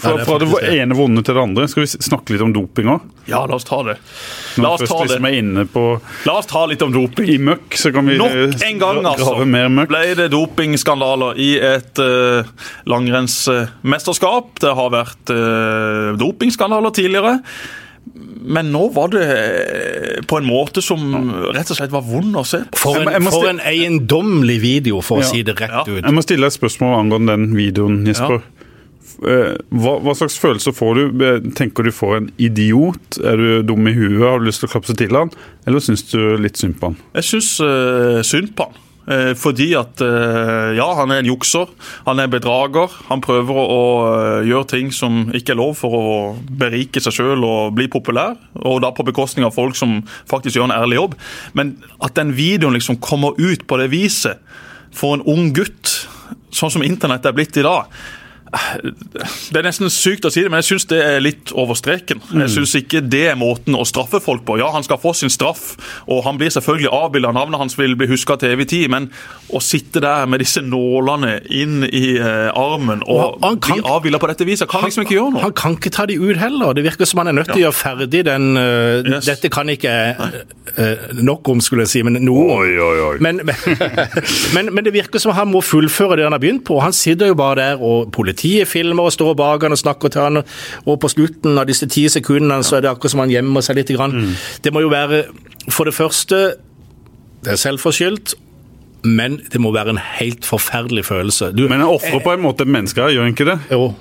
Fra, fra det ene vonde til det andre. Skal vi snakke litt om doping òg? Ja, la oss ta det. La oss, ta liksom det. På, la oss ta litt om doping. I møkk, så kan vi Nok en gang altså, ble det dopingskandaler i et uh, langrennsmesterskap. Det har vært uh, dopingskandaler tidligere. Men nå var det eh, på en måte som rett og slett var vond å se på. For en, for en eiendommelig video, for ja. å si det rett ja. ut. Jeg må stille et spørsmål angående den videoen, Jesper. Ja. Eh, hva, hva, slags følelse får du? Tenker du får en idiot? Er du dum i huet? Har du lyst til å klapse til han? Eller syns du litt synd på han? Jeg syns uh, synd på han. Uh, fordi at ja, han er en jukser. Han er bedrager. Han prøver å gjøre ting som ikke er lov for å berike seg sjøl og bli populær. Og da på bekostning av folk som faktisk gjør en ærlig jobb. Men at den videoen liksom kommer ut på det viset for en ung gutt, sånn som internett er blitt i dag det er nesten sykt å si det, men jeg syns det er litt over streken. Jeg mm. syns ikke det er måten å straffe folk på. Ja, han skal få sin straff, og han blir selvfølgelig avbilda. Navnet hans vil bli huska til evig tid, men å sitte der med disse nålene inn i uh, armen og bli avbilda på dette viset, kan han, liksom ikke gjøre noe. Han kan ikke ta de ut heller. Det virker som han er nødt til ja. å gjøre ferdig den uh, yes. Dette kan ikke uh, nok om, skulle jeg si, men noe oi, oi, oi. Men, men, men, det virker som han må fullføre det han har begynt på. Han sitter jo bare der og politiet politiet filmer og står bak han og snakker til han, og på slutten av disse ti sekundene så er det akkurat som han gjemmer seg litt. Mm. Det må jo være, for det første, det er selvforskyldt. Men det må være en helt forferdelig følelse. Du, men jeg ofrer på en måte mennesker, gjør en ikke det? Jo.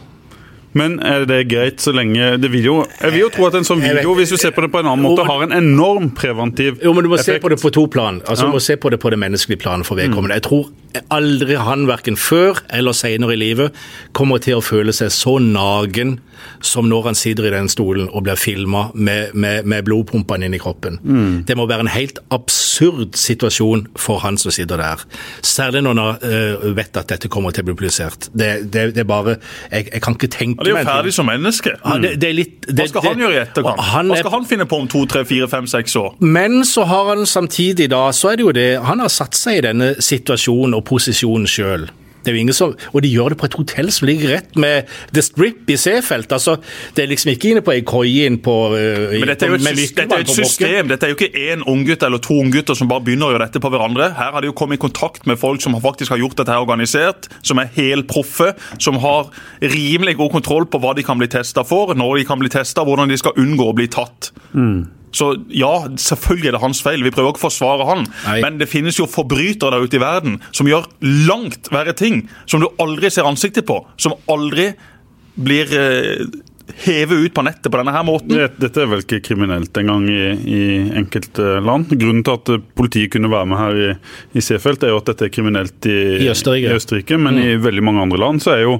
Men er det greit så lenge det video Jeg vil jo tro at en sånn video, hvis du ser på det på en annen måte, har en enorm preventiv effekt. Jo, men du må effekt. se på det på to plan. Altså, ja. Du må se på det på det menneskelige planet for vedkommende. Jeg tror aldri han, verken før eller senere i livet, kommer til å føle seg så nagen som når han sitter i den stolen og blir filma med, med, med blodpumpene inn i kroppen. Mm. Det må være en helt absurd situasjon for han som sitter der. Særlig når han uh, vet at dette kommer til å bli publisert. Det, det, det er bare jeg, jeg, kan ikke tenke meg Det er jo ferdig som menneske. Ja, det, det, er litt, Hva skal han gjøre i etterkant? Hva skal han finne på om to, tre, fire, fem, seks år? Men så har han samtidig da, så er det jo det Han har satt seg i denne situasjonen og posisjonen sjøl. Det er jo ingen som, Og de gjør det på et hotell som ligger rett med The Strip i Seefeld. Altså, det er liksom ikke inne på ei koie inn på uh, Men dette er jo et, dette er et system. Dette er jo ikke én unggutt eller to unggutter som bare begynner å gjøre dette på hverandre. Her har de jo kommet i kontakt med folk som faktisk har gjort dette her organisert, som er helproffe, som har rimelig god kontroll på hva de kan bli testa for, når de kan bli testa, hvordan de skal unngå å bli tatt. Mm. Så ja, selvfølgelig er det hans feil. Vi prøver ikke å forsvare han. Nei. Men det finnes jo forbrytere der ute i verden som gjør langt verre ting. Som du aldri ser ansiktet på. Som aldri blir eh, heve ut på nettet på denne her måten. Dette er vel ikke kriminelt engang i, i enkelte land. Grunnen til at politiet kunne være med her i, i Seefeld, er jo at dette er kriminelt i, I, Østerrike. i Østerrike. Men mm. i veldig mange andre land så er jo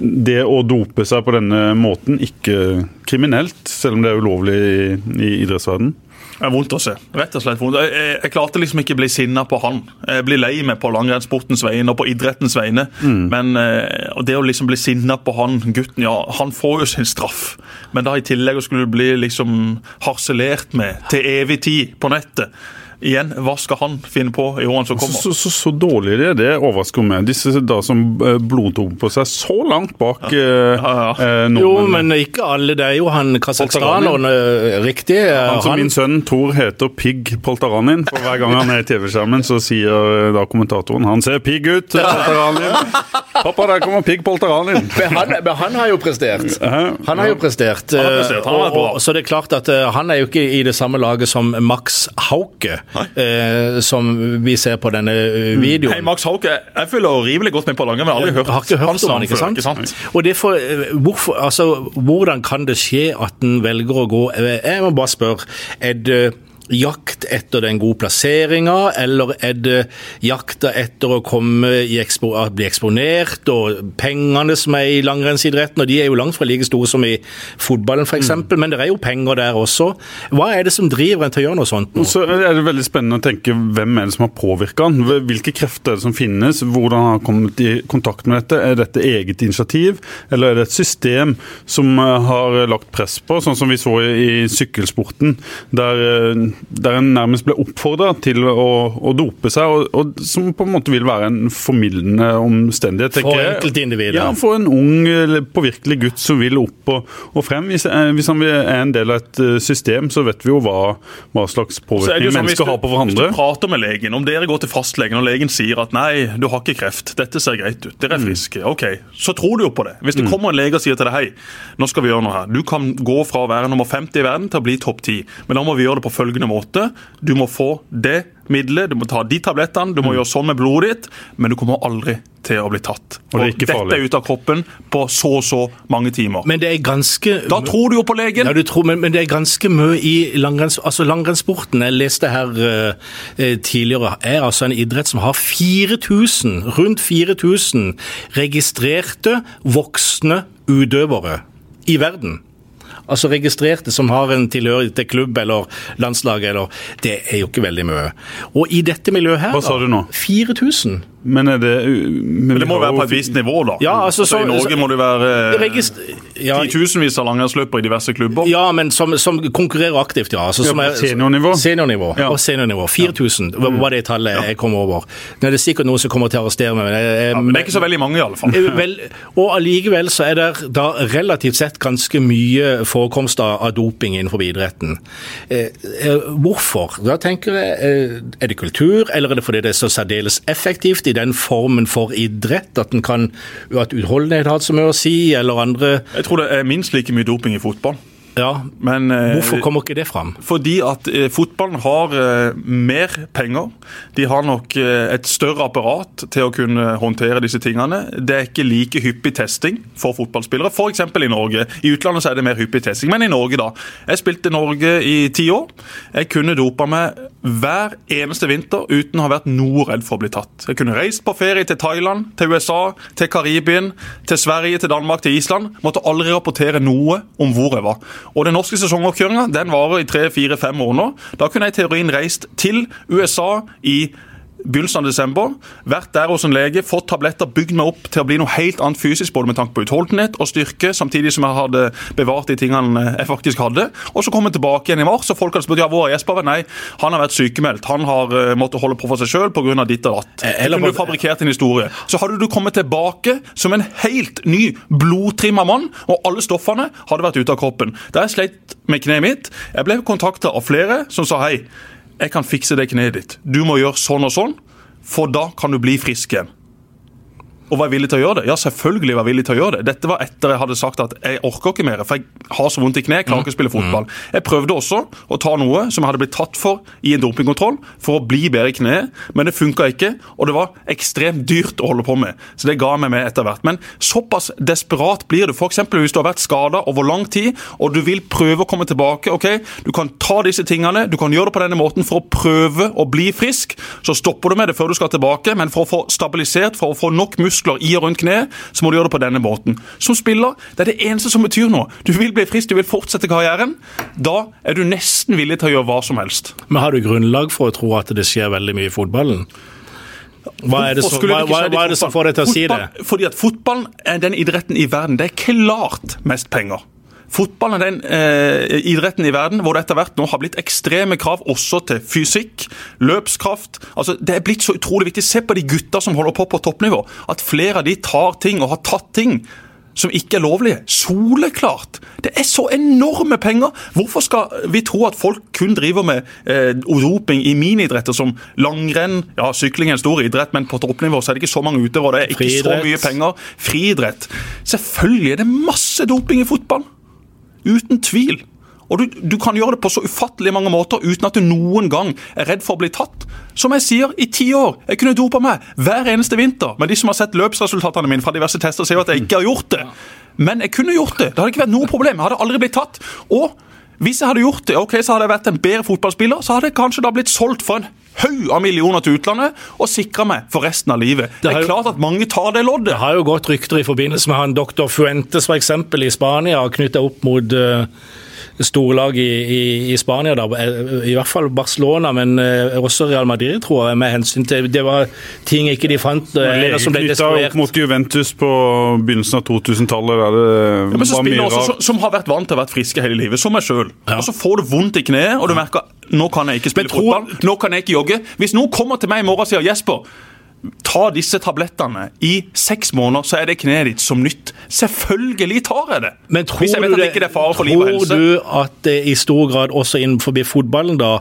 det å dope seg på denne måten ikke kriminelt, selv om det er ulovlig i, i idrettsverdenen. Det er vondt å se. Rett og slett vondt. Jeg, jeg, jeg klarte liksom ikke å bli sinna på han. Jeg blir lei meg på langrennssportens vegne og på idrettens vegne. Mm. Men eh, det å liksom bli sinna på han gutten, ja, han får jo sin straff. Men da i tillegg skulle du bli liksom harselert med til evig tid på nettet igjen, hva skal han finne på i årene som kommer? Så, så, så dårlig det er, det overrasker meg. Disse da som eh, blodtok på seg så langt bak ja. Eh, ja, ja. Eh, Jo, men ikke alle. Det er jo han kasakhstaneren, eh, riktig. Han som han... min sønn Tor heter Pigg Poltaranin. For hver gang han er i TV-skjermen, så sier da kommentatoren han ser pigg ut, Poltaranin. Pappa, der kommer Pigg Poltaranin. Men han, men han har jo prestert. Han har jo prestert. Han har prestert. Han og, og, så det er klart at han er jo ikke i det samme laget som Max Hauke eh, som vi ser på denne eh, videoen. Hei, Max Hauke, jeg føler rimelig godt med på lange, men aldri hørt, jeg har ikke hørt om han, ikke sant? Ikke sant? Og det for, eh, hvorfor, altså, Hvordan kan det skje at en velger å gå eh, Jeg må bare spørre. er det jakt etter den gode plasseringa, eller er det jakta etter å ekspo, bli eksponert, og pengene som er i langrennsidretten, og de er jo langt fra like store som i fotballen f.eks., mm. men det er jo penger der også. Hva er det som driver en til å gjøre noe sånt? Nå? Så er det veldig spennende å tenke hvem er det som har påvirka han? Hvilke krefter er det som finnes? Hvordan har han kommet i kontakt med dette? Er dette eget initiativ, eller er det et system som eh, har lagt press på, sånn som vi så i sykkelsporten, der eh, der en nærmest ble oppfordra til å, å, dope seg, og, og, som på en måte vil være en formildende omstendighet. For enkeltindividet? Ja, for en ung, påvirkelig gutt som vil opp og, og frem. Hvis, eh, hvis, han er en del av et eh, system, så vet vi jo hva, hva slags påvirkning sånn, mennesker du, har på hverandre. Hvis du prater med legen, om dere går til fastlegen og legen sier at nei, du har ikke kreft, dette ser greit ut, dere er mm. friske, ok, så tror du jo på det. Hvis det mm. kommer en lege og sier til deg hei, nå skal vi gjøre noe her. Du kan gå fra å være nummer 50 i verden til å bli topp 10, men da må vi gjøre det på følgende måte. Du må få det middelet, du må ta de tablettene, du må mm. gjøre sånn med blodet ditt, men du kommer aldri til å bli tatt. Og, det er. Dette er ute av kroppen på så og så mange timer. Men det er ganske... Da tror du jo på legen! Ja, du tror, men, men det er ganske mye i langrenns, altså langrennssporten. Jeg leste her uh, tidligere, er altså en idrett som har 4000, rundt 4000 registrerte voksne utøvere i verden altså registrerte som har en tilhørighet til klubb eller landslag, eller Det er jo ikke veldig mye. Og i dette miljøet her Hva sa du nå? 4000. Men, er det, men, det må være på et visst nivå, da. Ja, altså, altså, I Norge må det være ja, titusenvis av langrennsløpere i diverse klubber. Ja, men som, som konkurrerer aktivt, ja. Altså, ja er, seniornivå? Seniornivå. Ja. Og seniornivå. 4000 ja. var det tallet jeg kom over. Nå er det sikkert noen som kommer til å arrestere meg. Men, jeg, ja, men det er ikke så veldig mange, i alle fall. Vel, og allikevel så er det da relativt sett ganske mye forekomst av doping innenfor idretten. Eh, eh, hvorfor? Da tenker jeg, eh, Er det kultur, eller er det fordi det er så særdeles effektivt? I den formen for idrett? At kan at utholdenhet har så mye å si, eller andre Jeg tror det er minst like mye doping i fotball. Ja, Men eh, Hvorfor kommer ikke det fram? Fordi at eh, fotballen har eh, mer penger. De har nok et større apparat til å kunne håndtere disse tingene. Det er ikke like hyppig testing for fotballspillere. F.eks. i Norge. I utlandet så er det mer hyppig testing, men i Norge, da. Jeg spilte Norge i ti år. Jeg kunne dopa meg hver eneste vinter uten å ha vært noe redd for å bli tatt. Jeg kunne reist på ferie til Thailand, til USA, til Karibien, til Sverige, til Danmark, til Island. Måtte aldri rapportere noe om hvor jeg var. Og Den norske sesongoppkjøringa den varer i tre-fire-fem nå. Da kunne jeg i teorien reist til USA i begynnelsen av desember. Vært der hos en lege, fått tabletter, bygd meg opp til å bli noe helt annet fysisk, både med tanke på utholdenhet og styrke, samtidig som jeg hadde bevart de tingene jeg faktisk hadde. Og så kom jeg tilbake igjen i mars, og folk hadde spurt ja, hvor er Jesper? Nei, han har vært sykemeldt. Han har uh, måttet holde på for seg sjøl pga. ditt og datt. Eh, eller kunne du fabrikkert en historie. Så hadde du kommet tilbake som en helt ny, blodtrimma mann, og alle stoffene hadde vært ute av kroppen. Da jeg sleit med kneet mitt, jeg ble kontakta av flere som sa hei, jeg kan fikse det kneet ditt. Du må gjøre sånn og sånn, for da kan du bli frisk igjen. Og var jeg villig til å gjøre det? Ja, selvfølgelig var jeg villig til å gjøre det. Dette var etter jeg hadde sagt at jeg orker ikke mer, for jeg har så vondt i kneet, klarer ikke å spille fotball. Jeg prøvde også å ta noe som jeg hadde blitt tatt for i en dopingkontroll, for å bli bedre i kneet, men det funka ikke, og det var ekstremt dyrt å holde på med. Så det ga meg med etter hvert. Men såpass desperat blir du. F.eks. hvis du har vært skada over lang tid, og du vil prøve å komme tilbake. ok, Du kan ta disse tingene, du kan gjøre det på denne måten for å prøve å bli frisk. Så stopper du med det før du skal tilbake, men for å få stabilisert, for å få nok muskler i og rundt kneet, så må du gjøre det på denne måten. Som spiller, det er det eneste som betyr noe. Du vil bli frisk, du vil fortsette karrieren. Da er du nesten villig til å gjøre hva som helst. Men har du grunnlag for å tro at det skjer veldig mye i fotballen? Hva er det som, hva, hva, hva er det som får deg til å si det? Fordi at fotballen er den idretten i verden. Det er klart mest penger. Fotballen er den eh, idretten i verden hvor det etter hvert nå har blitt ekstreme krav også til fysikk, løpskraft. Altså, Det er blitt så utrolig viktig. Se på de gutta som holder på på toppnivå. At flere av de tar ting og har tatt ting som ikke er lovlige. Soleklart! Det er så enorme penger! Hvorfor skal vi tro at folk kun driver med eh, doping i miniidretter som langrenn? Ja, sykling er en stor idrett, men på toppnivå så er det ikke så mange utøvere. Det er ikke så mye penger. Friidrett. Selvfølgelig er det masse doping i fotball. Uten tvil. Og du, du kan gjøre det på så ufattelig mange måter uten at du noen gang er redd for å bli tatt. Som jeg sier, i ti år. Jeg kunne dopa meg hver eneste vinter. Men de som har sett løpsresultatene mine fra diverse tester, sier jo at jeg ikke har gjort det. Men jeg kunne gjort det. Det hadde ikke vært noe problem. Jeg hadde aldri blitt tatt. Og hvis jeg hadde gjort det, ok, så hadde jeg vært en bedre fotballspiller. Så hadde jeg kanskje da blitt solgt for en haug av millioner til utlandet og sikra meg for resten av livet. Det er jo- klart at mange tar det loddet. Det har jo gått rykter i forbindelse med han doktor Fuentes eksempel i Spania, knyttet opp mot uh, storlag i, i, i Spania, da. Eh, i hvert fall Barcelona, men eh, også Real Madrid, tror jeg, med hensyn til Det var ting ikke de fant, eh, eller som ble Knytta opp mot Juventus på begynnelsen av 2000-tallet. der det Ja, men så var mye spiller også rart. som, som har vært vant til å være friske hele livet, som meg sjøl. Og så får du vondt i kneet, og du merker nå kan jeg ikke spille tror- fotball, nå kan jeg ikke jogge. Hvis noen kommer til meg i morgen og sier Jesper, ta disse tablettene i seks måneder, så er det kneet ditt som nytt. Selvfølgelig tar jeg det. Men tror Hvis jeg vet du at det ikke er fare for liv og helse. tror du at det i stor grad også innenfor fotballen da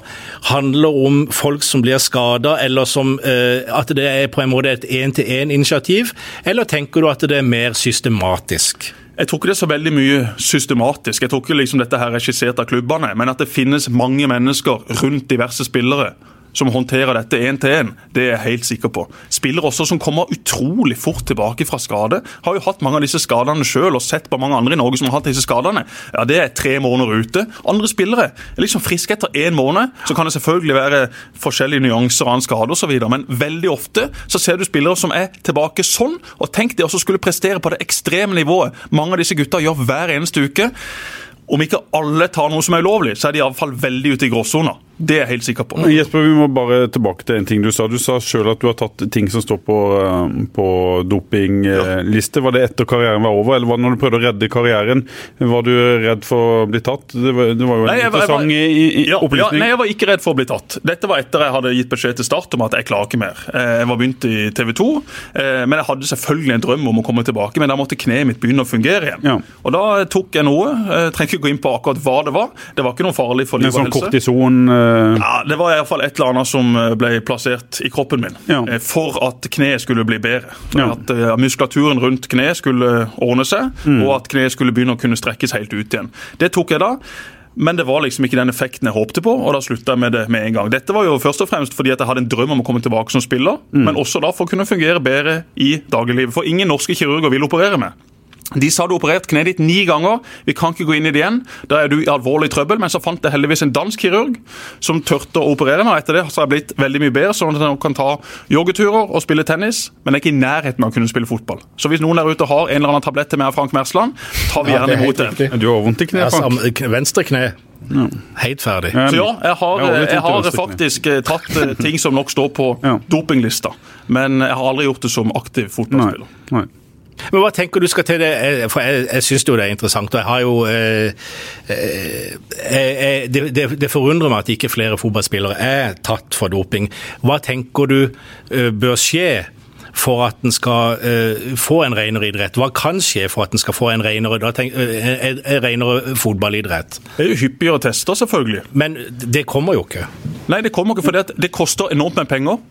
handler om folk som blir skada, eller som uh, at det er på en måte et én-til-én-initiativ, eller tenker du at det er mer systematisk? Jeg tror ikke det er så veldig mye systematisk. Jeg tror ikke liksom dette her er skissert av klubbene, men at det finnes mange mennesker rundt diverse spillere som håndterer dette én til én, det er jeg helt sikker på. Spillere også som kommer utrolig fort tilbake fra skade. Har jo hatt mange av disse skadene sjøl og sett på mange andre i Norge som har hatt disse skadene. Ja, Det er tre måneder ute. Andre spillere er liksom friske etter én måned. Så kan det selvfølgelig være forskjellige nyanser av en skade osv., men veldig ofte så ser du spillere som er tilbake sånn. Og tenk de også skulle prestere på det ekstreme nivået mange av disse gutta gjør hver eneste uke. Om ikke alle tar noe som er ulovlig, så er de iallfall veldig ute i gråsona. Det er jeg helt sikker på. Jesper, vi må bare tilbake til en ting du sa. Du sa sjøl at du har tatt ting som står på, eh, på dopingliste. Var det etter karrieren var over, eller var det når du prøvde å redde karrieren? Var du redd for å bli tatt? Det var, det var jo en Nei, jeg interessant jeg jeg, i, i, Ja, ja, opplysning. nei, jeg var ikke redd for å bli tatt. Dette var etter jeg hadde gitt beskjed til Start om at jeg klarer ikke mer. Eh, Jeg var begynt i TV 2, eh, men jeg hadde selvfølgelig en drøm om å komme tilbake. Men da måtte kneet mitt begynne å fungere igjen. Ja. Og da tok jeg noe. Jeg trenger ikke gå inn på akkurat hva det var. Det var ikke noe farlig for liv og sånn helse. kortison Eh, Ja, Det var iallfall et eller annet som eh, ble plassert i kroppen min Ja. eh, for at kneet skulle bli bedre. Ja. At eh, Muskulaturen rundt kneet skulle ordne seg, Mm. og at kneet skulle begynne å kunne strekkes helt ut igjen. Det tok jeg da. Men det var liksom ikke den effekten jeg håpte på, og da slutta jeg med det med en gang. Dette var jo først og fremst fordi at jeg hadde en drøm om å komme tilbake som spiller, Mm. men også da for å kunne fungere bedre i dagliglivet. For ingen norske kirurger vil operere meg. De sa du operert kneet ditt ni ganger, vi kan ikke gå inn i det igjen. Da er du i alvorlig trøbbel. Men så fant jeg heldigvis en dansk kirurg som turte å operere meg. Etter det så har jeg blitt veldig mye bedre, sånn at jeg kan ta joggeturer og spille tennis. Men jeg er ikke i nærheten av å kunne spille fotball. Så hvis noen der ute har en eller annen tablett til meg av Frank Mersland, tar vi gjerne er imot det. du har vondt i kneet, Frank? am- venstre kne. Helt ferdig. Så ja, jeg har, Jeg har faktisk eh, tatt eh, ting som nok står på dopinglista. Men jeg har aldri gjort det som aktiv fotballspiller. Nei. Nei. Men hva tenker du skal til det? Eh, For jeg, jeg syns jo det er interessant. og jeg har jo eh, eh, eh, det, det, det forundrer meg at ikke flere fotballspillere er tatt for doping. Hva tenker du eh, bør skje? For at den skal eh, få en renere idrett. Hva kan skje for at den skal få en renere, tenk, eh, en, en renere fotballidrett? Det er jo hyppigere tester, selvfølgelig. Men det kommer jo ikke. Nei, det kommer ikke at det koster enormt med penger.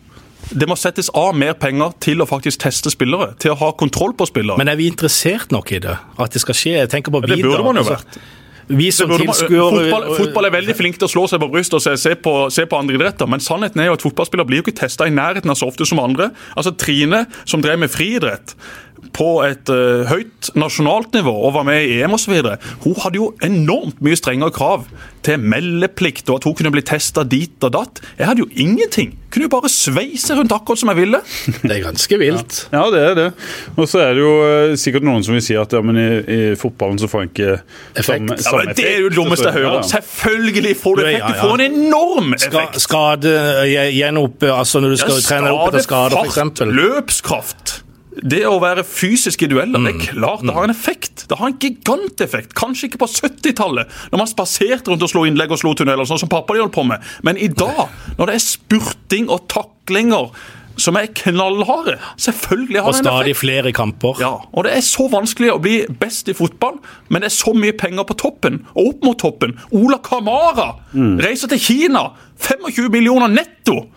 Det må settes av mer penger til å faktisk teste spillere, til å ha kontroll på spillere. Men er vi interessert nok i det? At det skal skje? Jeg tenker på det burde man jo altså. vært. Vi som burde man- fotball, fotball er veldig flink til å slå seg på brystet og se, se, på, se på andre idretter, men sannheten er jo at fotballspillere blir jo ikke testa i nærheten av så ofte som andre. Altså Trine, som drev med friidrett på et uh, høyt nasjonalt nivå og var med i EM osv., hun hadde jo enormt mye strengere krav til meldeplikt og at hun kunne bli testa dit og datt. Jeg hadde jo ingenting. Kunne jo bare sveise rundt akkurat som jeg ville. Det er ganske vilt. Ja, det er det. Og så er det jo uh, sikkert noen som vil si at ja, men i, i fotballen så får en ikke Effekt. samme, Ja, samme men Det er jo det dummeste jeg hører. ja. Selvfølgelig får du effekt. Du får en enorm effekt. skade, gjenopp, altså når du skal trene opp etter skade, f.eks. løpskraft. Det å være fysisk i dueller, det er klart det har en effekt. Det har en giganteffekt. Kanskje ikke på 70-tallet, når man spaserte rundt og slo innlegg og slo tunneler, sånn som pappa de holdt på med. Men i dag, når det er spurting og taklinger som er knallharde, selvfølgelig har det en effekt. Og stadig flere kamper. Ja, og Det er så vanskelig å bli best i fotball, men det er så mye penger på toppen og opp mot toppen. Ola Kamara reiser til Kina. 25 millioner netto.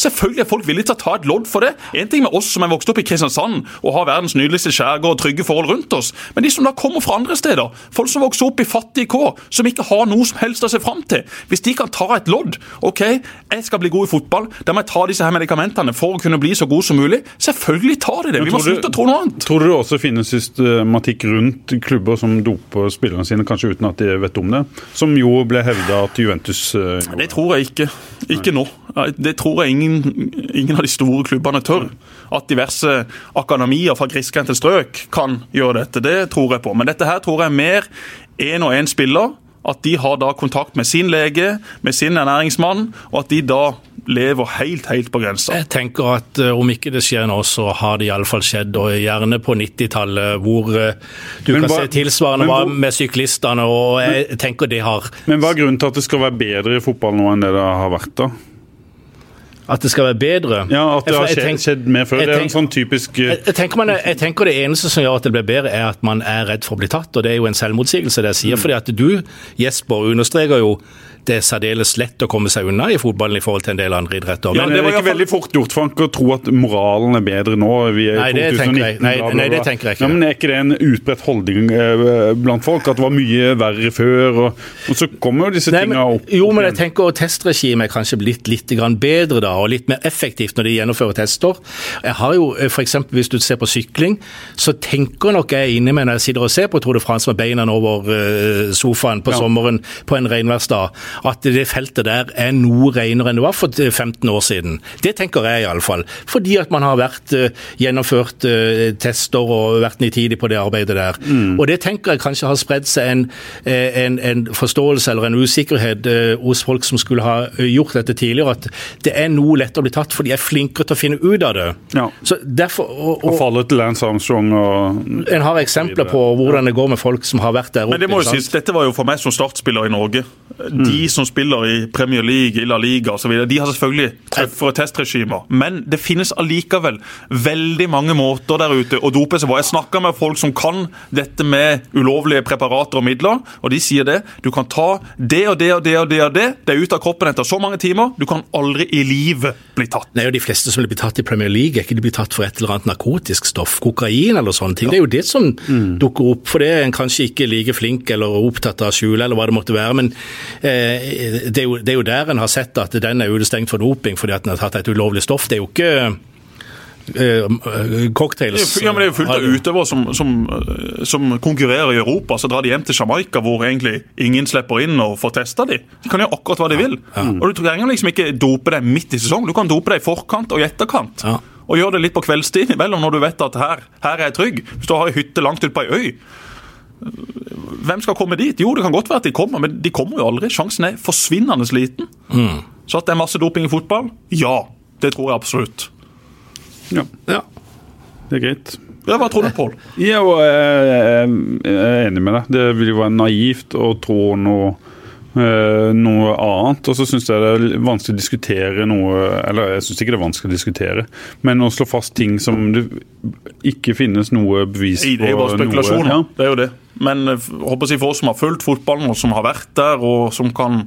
Selvfølgelig er folk villige til å ta et lodd for det. En ting med oss som er vokst opp i Kristiansand og har verdens nydeligste skjærgård og trygge forhold rundt oss, men de som da kommer fra andre steder, folk som vokser opp i fattige kår, som ikke har noe som helst å se fram til, hvis de kan ta et lodd OK, jeg skal bli god i fotball, da må jeg ta disse her medikamentene for å kunne bli så god som mulig. Selvfølgelig tar de det. Vi må slutte å tro noe annet. Tror du det også finnes systematikk rundt klubber som doper spillerne sine, kanskje uten at de vet om det? Som jo ble hevda at Juventus eh, gjorde. Det tror jeg ikke. Ikke nå. Det tror jeg ingen, ingen av de store klubbene tør. At diverse akademier fra grisgrendte strøk kan gjøre dette, det tror jeg på. Men dette her tror jeg er mer én og én spiller. At de har da kontakt med sin lege, med sin ernæringsmann, og at de da lever helt, helt på grensa. Jeg tenker at eh, om ikke det skjer nå, så har det iallfall skjedd, og gjerne på 90-tallet, hvor eh, du Men kan hva- se tilsvarende men hvor- med syklistene, og jeg tenker det har Men hva er grunnen til at det skal være bedre i fotball nå enn det det har vært? da? At det skal være bedre. Ja, At det har skjedd, skjedd mer før? Tenk, Det er en sånn typisk eh, Jeg, jeg, tenker man, jeg tenker det eneste som gjør at det blir bedre, er at man er redd for å bli tatt. Og det er jo en selvmotsigelse, det jeg sier. fordi at du, Jesper, understreker jo det er særdeles lett å komme seg unna i fotballen i forhold til en del andre idretter. Men det det var ikke veldig fort gjort Frank, å tro at moralen er bedre nå. Vi er Nei, det 2019, tenker jeg- nei, nei, det tenker jeg ikke. Ja, men Er ikke det en utbredt holdning eh, blant folk? At det var mye verre før? Og, og så kommer jo disse Nei, tinga opp. jo, men jeg tenker testregimet er kanskje blitt litt grann bedre da, og litt mer effektivt når de gjennomfører tester. Jeg har jo, f.eks. for eksempel Hvis du ser på sykling, så tenker nok jeg inni meg når jeg sitter og ser på Tour de France med beina over eh, sofaen på Ja. sommeren på en regnværsdag, at det feltet der er noe renere enn det var for eh, 15 år siden. Det tenker jeg iallfall. Fordi at man har vært eh, gjennomført eh, tester og vært nitidig på det arbeidet der. Mm. Og det tenker jeg kanskje har spredd seg en, eh, en, en forståelse eller en usikkerhet hos folk som skulle ha gjort dette tidligere, at det er noe lettere å bli tatt, for de er flinkere til å finne ut av det. Ja. Så derfor, og, Og og, fallet til Lance Armstrong og En har eksempler på hvordan det går med folk som har vært der oppe. Men det må jo sies, dette var jo for meg som startspiller i Norge. De de som spiller i Premier League, i La Liga osv., de har selvfølgelig tøffere testregimer. Men det finnes allikevel veldig mange måter der ute å dope seg på. Jeg snakker med folk som kan dette med ulovlige preparater og midler, og de sier det. Du kan ta det og det og det og det, og det. det er ute av kroppen etter så mange timer. Du kan aldri i livet bli tatt. Nei, og De fleste som blir tatt i Premier League, er ikke de blir tatt for et eller annet narkotisk stoff, kokain eller sånne ting. Det er jo det som mm. dukker opp. For det er en kanskje ikke like flink eller opptatt av å skjule, eller hva det måtte være. Men eh, det, er jo, det, er jo, der en har sett at den er utestengt for doping fordi at den har tatt et ulovlig stoff. Det er jo ikke eh, cocktails. Ja, men Det er jo fullt av utøvere som, som, som, konkurrerer i Europa. Så drar de hjem til Jamaica, hvor egentlig ingen slipper inn og får testa de. De kan gjøre akkurat hva de vil. Ja. Og Du trenger liksom ikke dope deg midt i sesong. Du kan dope deg i forkant og i etterkant. Ja. Og gjøre det litt på kveldstid imellom når du vet at her, her er jeg trygg. Hvis du har ei hytte langt ute på ei øy, hvem skal komme dit? Jo, det kan godt være at de kommer, men de kommer jo aldri. Sjansen er forsvinnende liten. Mm. Så at det er masse doping i fotball? Ja, det tror jeg absolutt. Ja. ja. Det er greit. Ja, Hva tror du, Pål? Jeg er enig med deg. Det vil jo være naivt å tro noe Eh, noe annet. Og så syns jeg det er vanskelig å diskutere noe Eller jeg syns ikke det er vanskelig å diskutere, men å slå fast ting som det ikke finnes noe bevis på. Det er jo bare spekulasjon. Ja. Det er jo det. Men eh, håper jeg, for oss som har fulgt fotballen, og som har vært der, og som kan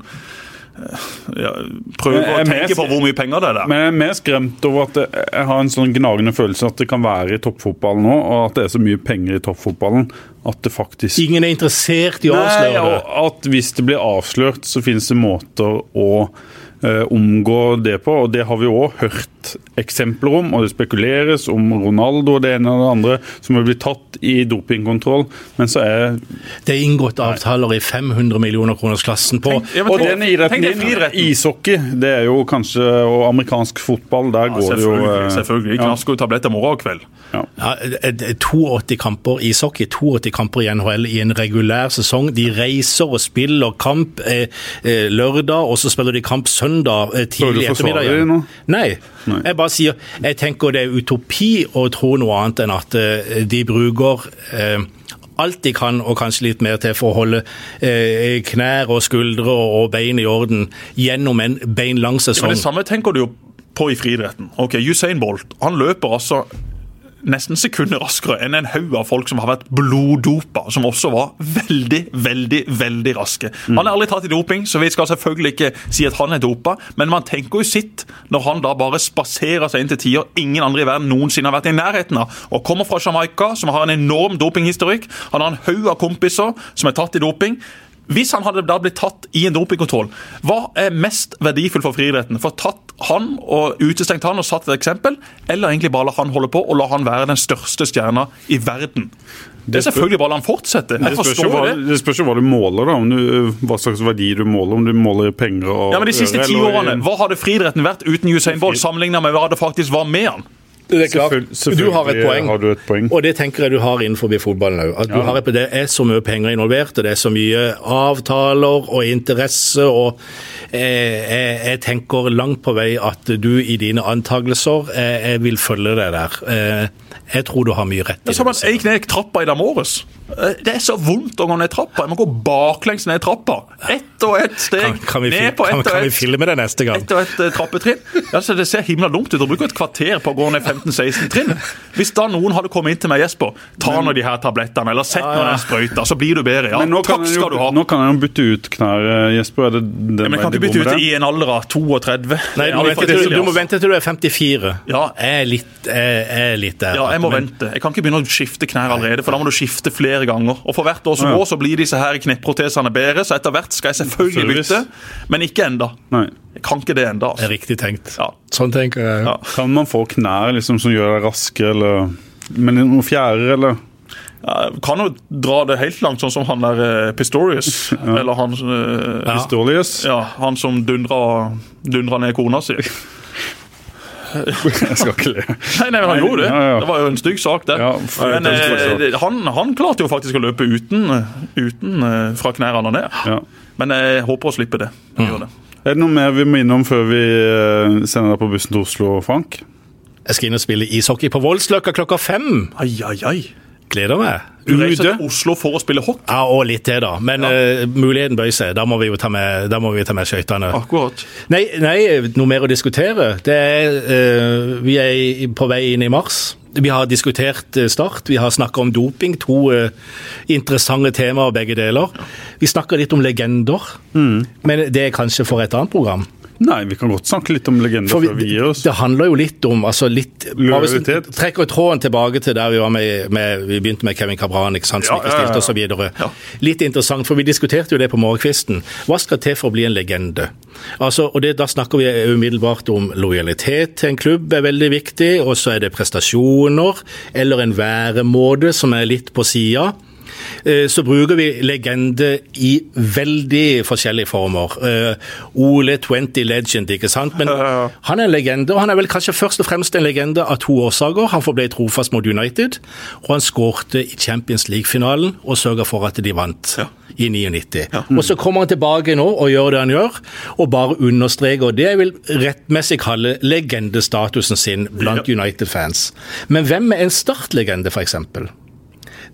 ja, prøve å tenke på hvor mye penger det er der. Men jeg er mer skremt over at jeg har en sånn gnagende følelse at det kan være i toppfotballen nå, og at det er så mye penger i toppfotballen at det faktisk Ingen er interessert i å avsløre det? Nei, at hvis det blir avslørt, så finnes det måter å uh, omgå det på. og Det har vi òg hørt eksempler om, og det spekuleres om Ronaldo og det ene og det andre som har blitt tatt i dopingkontroll, men så er Det er inngått avtaler i 500 millioner kroners klassen på tenk, Og den idretten din, ishockey, det er jo kanskje Og amerikansk fotball, der ja, går det jo Selvfølgelig. Selvfølgelig. Ja. Knasker jo tabletter morgen og kveld. Ja. Ja, 82 kamper ishockey, 82 kamper i NHL i en regulær sesong. De reiser og spiller kamp eh, eh lørdag, og så spiller de kamp søndag eh, tidlig ettermiddag. Nei. Nei. Jeg bare sier, jeg tenker det er utopi å tro noe annet enn at eh, de bruker eh, alt de kan, og kanskje litt mer til, for å holde eh, knær og skuldre og bein i orden gjennom en beinlang sesong. Ja, det samme tenker du jo på i friidretten. Ok, Usain Bolt han løper altså nesten sekunder raskere enn en haug av folk som har vært bloddopa, som også var veldig, veldig veldig raske. Mm. Han er aldri tatt i doping, så vi skal selvfølgelig ikke si at han er dopa, men man tenker jo sitt når han da bare spaserer seg inn til tider ingen andre i verden noensinne har vært i nærheten av, og kommer fra Jamaica, som har en enorm dopinghistorikk. Han har en haug av kompiser som er tatt i doping. Hvis han hadde da blitt tatt i en dopingkontroll, hva er mest verdifullt for friidretten? For tatt han og utestengt han og satt et eksempel, eller egentlig bare la han holde på og la han være den største stjerna i verden? Det er selvfølgelig bare la han fortsette. Jeg det spørs, hva, det spørs jo hva du måler, da. Du, hva slags verdi du måler. Om du måler penger og Ja, men De siste ti årene, hva hadde friidretten vært uten Usain Bolt, sammenlignet med hva det faktisk var med han? Det er klart, du har et, poeng, har du et poeng, og det tenker jeg du har innenfor fotballen òg. Ja. Det er så mye penger involvert, og det er så mye avtaler og interesse. og eh, jeg, jeg, tenker langt på vei at du i dine antakelser eh, jeg vil følge deg der. Eh, jeg tror du har mye rett i det. Som at jeg gikk trappa i dag morges. Det er så vondt å gå ned trappa. Jeg må gå baklengs ned trappa. Ett og ett steg kan, kan vi, ned på ett og ett. Kan vi filme det neste gang? Ett og ett trappetrinn. Altså, det ser himla dumt ut Du bruker et kvarter på å gå ned 15-16 trinn. Hvis da noen hadde kommet inn til meg, Jesper, ta nå de her tablettene, eller sett nå den sprøyta, så blir du bedre. Ja, takk skal jo, du ha. Nå kan jeg jo bytte ut knær, eh, Jesper. Er det, det ja, men kan du bytte ut i en alder av 32? Nei, du, vente, til, du må vente til du er 54. Ja. Jeg er litt, jeg er litt der. Ja, jeg må men... vente. Jeg kan ikke begynne å skifte knær allerede, for da må du skifte flere ganger. Og for hvert år som går, så blir disse her kneprotesene bedre. Så etter hvert skal jeg selvfølgelig bytte, men ikke enda. Jeg kan ikke det enda. Altså. Riktig tenkt. Ja. Sånn tenker jeg. Ja. Kan man få knær liksom, som gjør deg raske, eller Men noen fjærer, eller? Ja, kan jo dra det helt langt, sånn som han der uh, Pistorius. Ja. Eller han uh, Pistorius? Ja, han som dundra, dundra ned kona si. Jeg skal ikke le. Nei, nei, men han gjorde det. Det var jo en stygg sak, det. Ja, men eh, han, han, klarte jo faktisk å løpe uten, uten eh, fra knærne og ned. Ja. Men jeg håper å slippe det. Mm. det. Er det noe mer vi må innom før vi eh, sender deg på bussen til Oslo, Frank? Jeg skal inn og spille ishockey på Voldsløkka klokka fem. Ai, ai, ai. Gleder meg. Du reiser til Oslo for å spille hockey. Ja, og litt til, da. Men eh, muligheten bøyer seg. Da må vi jo ta med, da må vi ta med skøytene. Akkurat. Nei, nei, noe mer å diskutere. Det er, uh, vi er på vei inn i mars. Vi har diskutert eh, Start, vi har snakka om doping. To uh, interessante temaer, begge deler. Vi snakker litt om legender, men det er kanskje for et annet program. Nei, vi kan godt snakke litt om legender For vi, før vi gir oss. det handler jo litt om altså litt, vi Lojalitet. Trekker tråden tilbake til der vi var med, med vi begynte med Kevin Cabran, ikke sant, som Ja, ja, ja, så. Ja. Litt interessant, for vi diskuterte jo det på morgenkvisten. Hva skal til for å bli en legende? Altså, og det, Da snakker vi umiddelbart om lojalitet til en klubb er veldig viktig, og så er det prestasjoner, eller en væremåte som er litt på sida. Eh, Så bruker vi legende i veldig forskjellige former. Eh, Ole 20 Legend, ikke sant? Men han er en legende, og han er vel kanskje først og fremst en legende av to årsaker. Han forble trofast mot United, og han skårte i Champions League-finalen og sørga for at de vant Ja. i 99. Og så kommer han tilbake nå og gjør det han gjør, og bare understreker det jeg vil rettmessig kalle legendestatusen sin blant United-fans. Men hvem er en startlegende, f.eks.?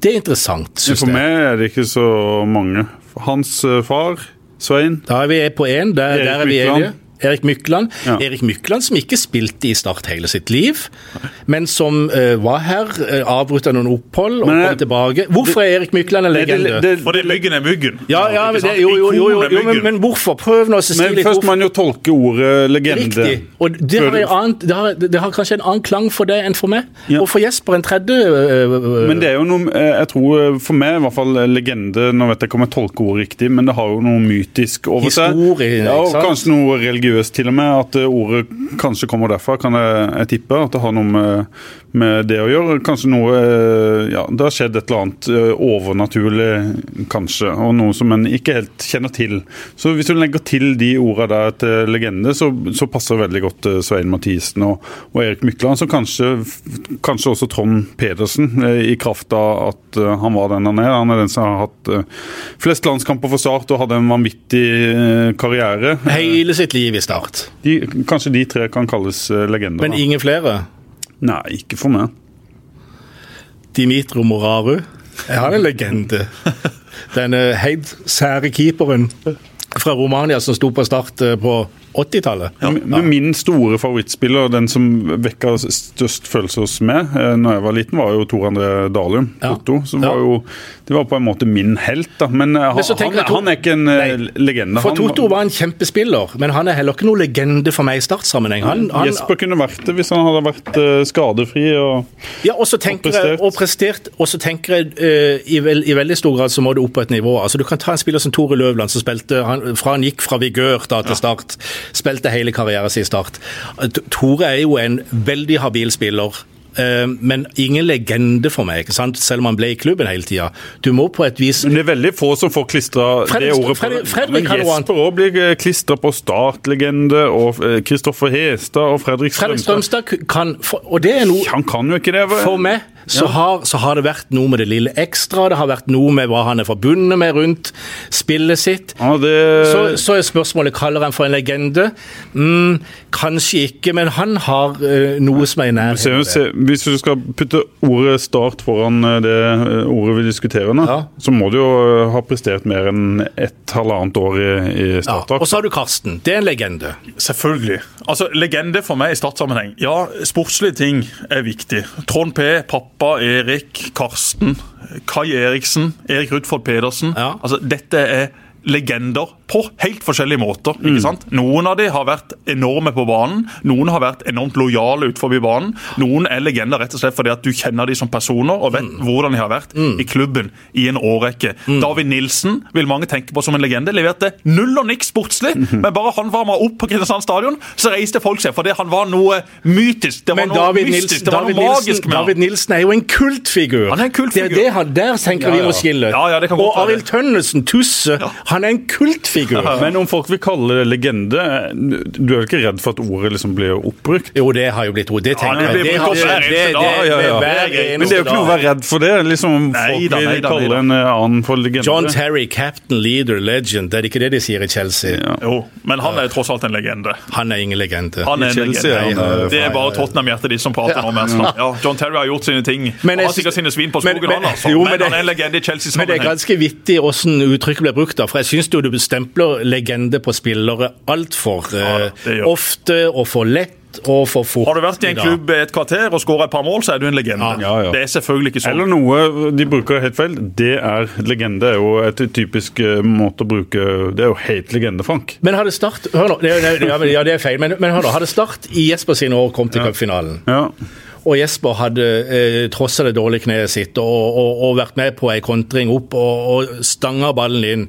Det er interessant, syns For meg er det ikke så mange. Hans eh, far, Svein Da er vi på én, der, der er vi enige. Erik Mykland. Ja. Erik Mykland som ikke spilte i Start hele sitt liv, men som uh, var her, uh, avbrutta noen opphold og Men, eh, kom tilbake. Hvorfor er Erik Mykland en legende? Fordi myggen er myggen. ja, ja, men det, jo, jo, jo, jo, jo men, men hvorfor? Prøv nå å si Men litt først må man jo tolke ordet legende. Riktig. Og det har, annen, det, har, det har kanskje en annen klang for det enn for meg. Ja. Og for Jesper en tredje. Uh, Men det er jo noe, eh, jeg tror eh, for meg i hvert fall eh, legende, nå vet jeg ikke om jeg tolker ordet riktig, men det har jo noe mytisk over seg. Historie, ja, og? Kanskje noe religiøst til og med, at ordet kanskje kommer derfra, kan jeg, jeg tippe. At det har noe med, med det å gjøre. Kanskje noe, eh, ja, det har skjedd et eller annet eh, overnaturlig, kanskje, og noe som en ikke helt kjenner til. Så hvis du legger til de ordene der til legende, så, så passer veldig godt eh, Svein Mathisen og, og Erik Mykland, så kanskje, kanskje også Trond Pedersen, i kraft av at han var den han er. Han er den som har hatt flest landskamper for Start og hadde en vanvittig karriere. Hele sitt liv i Start. De, kanskje de tre kan kalles legender. Men ingen flere. Nei, ikke for meg. Dimitro Moraru. Er han en legende? Denne helt sære keeperen fra Romania som sto på Start øh, på 80-tallet. Ja. men min store favorittspiller, den som vekka størst følelse hos meg eh, når jeg var liten, var jo Tor André Dalum. Ja. Otto, som Ja. var jo Det var på en måte min helt, da. Men, eh, han, Men han, to- han er ikke en eh, Nei. legende. For Han- Toto var en kjempespiller, men han er heller ikke noe legende for meg i startsammenheng. Han, han, Jesper kunne vært det hvis han hadde vært skadefri. og ja, og så tenker jeg, prestert. og prestert, og så tenker jeg uh, i, vel, i veldig stor grad så må du opp på et nivå. Altså Du kan ta en spiller som Tore Løvland, som spilte han, fra han gikk fra vigør da til start, spilte hele karrieren sin i Start. Tore er jo en veldig habil spiller. eh, Men ingen legende for meg, ikke sant? selv om han ble i klubben hele tida. Du må på et vis Men det er veldig få som får klistra det ordet på Fredrik- Fredrik. Jesper òg blir klistra på startlegende, og eh, Kristoffer Hestad og Fredrik Fredrik Strømstad. Strømstad kan Og det er noe Han kan jo ikke det. For meg så, har, så har det vært noe med det lille ekstra, det har vært noe med hva han er forbundet med rundt spillet sitt. Ja, det, Så, så er spørsmålet kaller han for en legende. Mm, kanskje ikke, men han har uh, noe som er i nærheten. se, hvis du skal putte ordet start foran eh, det eh, ordet vi diskuterer nå, Ja. så må du jo ha prestert mer enn et halvannet år i, i Ja, starttak. og så har du Karsten. Det er en legende. Selvfølgelig. Altså, Legende for meg i startsammenheng. Ja, sportslige ting er viktig. Trond P, pappa Erik, Karsten, Kai Eriksen, Erik Rudford Pedersen. Ja. Altså, Dette er legender på helt forskjellige måter. ikke sant? Noen av de har vært enorme på banen, noen har vært enormt lojale utenfor banen. Noen er legender rett og slett fordi at du kjenner de som personer og vet hvordan de har vært i klubben i en årrekke. David Nilsen vil mange tenke på som en legende. Leverte null og niks sportslig, men bare han varma opp på Kristiansand stadion, så reiste folk seg, fordi han var noe mytisk. Det var Men noe David mystisk, Nilsen, det var David, noe Nilsen, magisk med David. Nilsen er jo en kultfigur. Han er en kultfigur. Det er det han, der tenker Ja, vi ja. må skille. Ja, ja, det kan godt og Arild Tønnesen, Tusse, Han er en kultfigur. Men om folk vil kalle det legende Du er jo ikke redd for at ordet liksom blir oppbrukt? Jo, det har jo blitt ord. Det tenker Ja, jeg. Ja, ja. er. Men det er jo ikke noe å være redd for det. liksom Nei folk da, vil kalle en eh, annen for legende. John Terry, captain, leader, legend. Det er ikke det de sier i Chelsea. Ja. Jo, men han er tross alt en legende. Han er ingen legende. Han er en Chelsea er legende. han, eh, Det er bare Tottenham-hjertet de som prater nå. Mest. Ja, John Terry har gjort sine ting. Men Han jeg har sikkert sine svin på skogen, men- han altså. jo, Men men han er en legende i Men det er ganske vittig hvordan uttrykket blir brukt. da, for Jeg syns du stempler legende på spillere altfor Ja, eh, ofte og for lett og for fort. Har du vært i en klubb et kvarter og skåra et par mål, så er du en legende. Ja, ja. Det er selvfølgelig ikke sånn. Eller noe de bruker helt feil. Det er legende. Er jo et typisk eh, måte å bruke Det er jo helt legende, Frank. Men hadde Start hør nå, det, ja, ja, det er feil, men, men hør nå, hadde Start i Jesper sine år kommet til cupfinalen, Ja. og Jesper hadde eh, trossa det dårlige kneet sitt og, og, og vært med på ei kontring opp og, og stanga ballen inn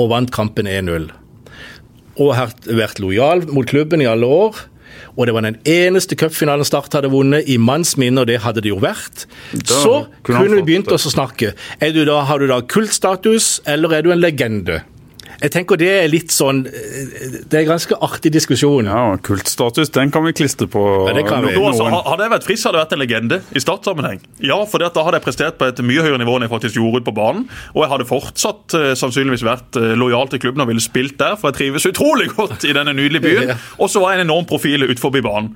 og vant kampen 1-0. Og har vært lojal mot klubben i alle år. Og det var den eneste cupfinalen Start hadde vunnet i manns minne, og det hadde det jo vært. Så kunne vi begynt å snakke. Er du da, har du da kultstatus, eller er du en legende? Jeg tenker det er litt sånn eh, Det er en ganske artig diskusjon. ja, Kultstatus, den kan vi klistre på Ja, det kan vi. Altså, noen. hadde jeg vært frisk, hadde jeg vært en legende i startsammenheng. Ja, for da hadde jeg prestert på et mye høyere nivå enn jeg faktisk gjorde ute på banen. Og jeg hadde fortsatt eh, sannsynligvis vært eh, lojal til klubben og ville spilt der, for jeg trives utrolig godt i denne nydelige byen. Og så var jeg en enorm profil utenfor banen.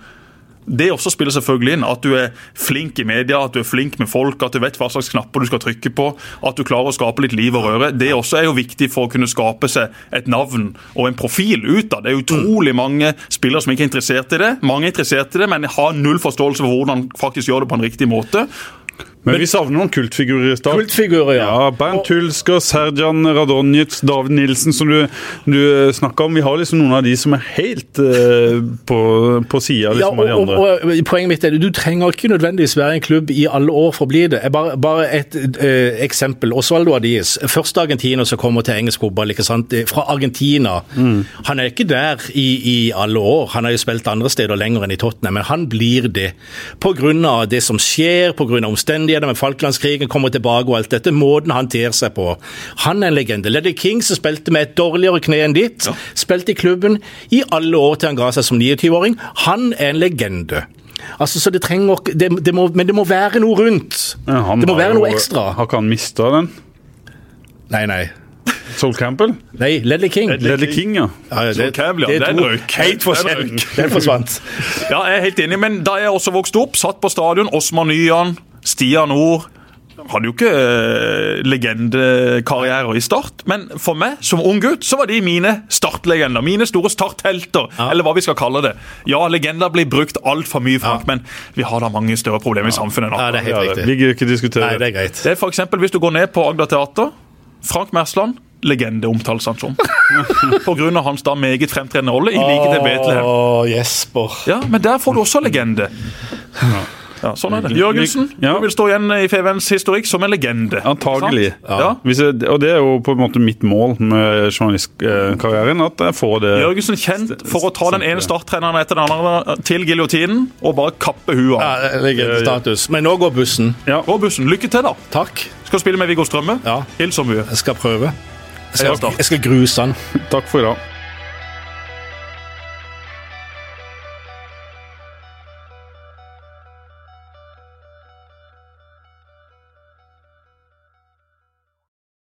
Det også spiller selvfølgelig inn. At du er flink i media, at du er flink med folk, at du vet hva slags knapper du skal trykke på. At du klarer å skape litt liv og røre. Det også er jo viktig for å kunne skape seg et navn og en profil ut av. Det er utrolig mange spillere som ikke er interessert i det. Mange er interessert i det, men har null forståelse for hvordan faktisk gjør det på en riktig måte. Men vi savner noen kultfigurer i start. Kultfigurer, ja. Ja, Bernt Hulsker, Serjan Radonjic, David Nilsen, som du, du snakka om. Vi har liksom noen av de som er helt uh, på, på sida Ja, liksom, av de andre. og, og Poenget mitt er Du trenger ikke nødvendigvis være i en klubb i alle år for å bli det. Bare, bare et uh, eksempel. Osvaldo Adies, første argentiner som kommer til engelsk fotball, ikke sant? Eh, fra Argentina. Han er ikke der i, i alle år. Han har jo spilt andre steder lenger enn i Tottenham, men han blir det. Pga. det som skjer, pga. Med Falklandskrigen, kommer tilbake og alt dette. Måten han ter seg på. Han er en legende. Leddy King, som spilte med et dårligere kne enn ditt, spilte i klubben i alle år til han ga seg som 29-åring. Han er en legende. Altså, så det trenger ikke- det, det må, Men det må være noe rundt. Ja, det må være noe jo- ekstra. Har ikke han mista den? Nei, nei. Sol Campbell? Nei, Ledley King. Ledley King, ja. Ja, Sol Campbell, ja, det er den røyk. Helt forsvant. Ja, jeg er helt enig, men da jeg også vokste opp, satt på stadion, Osmar Nyan, Stian Ord hadde jo ikke eh, legendekarrierer i Start, men for meg som ung gutt så var de mine startlegender. Mine store starthelter, eller hva vi skal kalle det. Ja, legender blir brukt altfor mye, Frank, men vi har da mange større problemer i samfunnet nå. Ja, det er helt riktig. vi gidder ikke diskutere Nei, det er greit. Det er for eksempel hvis du går ned på Agder Teater. Frank Mersland, legende omtales han som. På grunn av hans da meget fremtredende rolle i Like til Betlehem. Oh, Jesper. Ja, men der får du også legende. Ja, sånn er det. Jørgensen Ja. vil stå igjen i Fevens historikk som en legende. Antagelig. Ja. Hvis jeg, og det er jo på en måte mitt mål med journalistkarrieren, at jeg får det Jørgensen kjent for å ta den ene starttreneren etter den andre til giljotinen og bare kappe huet av. Ja, legendestatus. Men nå går bussen. Gå bussen. Lykke til, da. Takk. Skal spille med Viggo Strømme. Ja. Hils så mye. Jeg skal prøve. Jeg skal, jeg skal gruse han. Takk for i dag.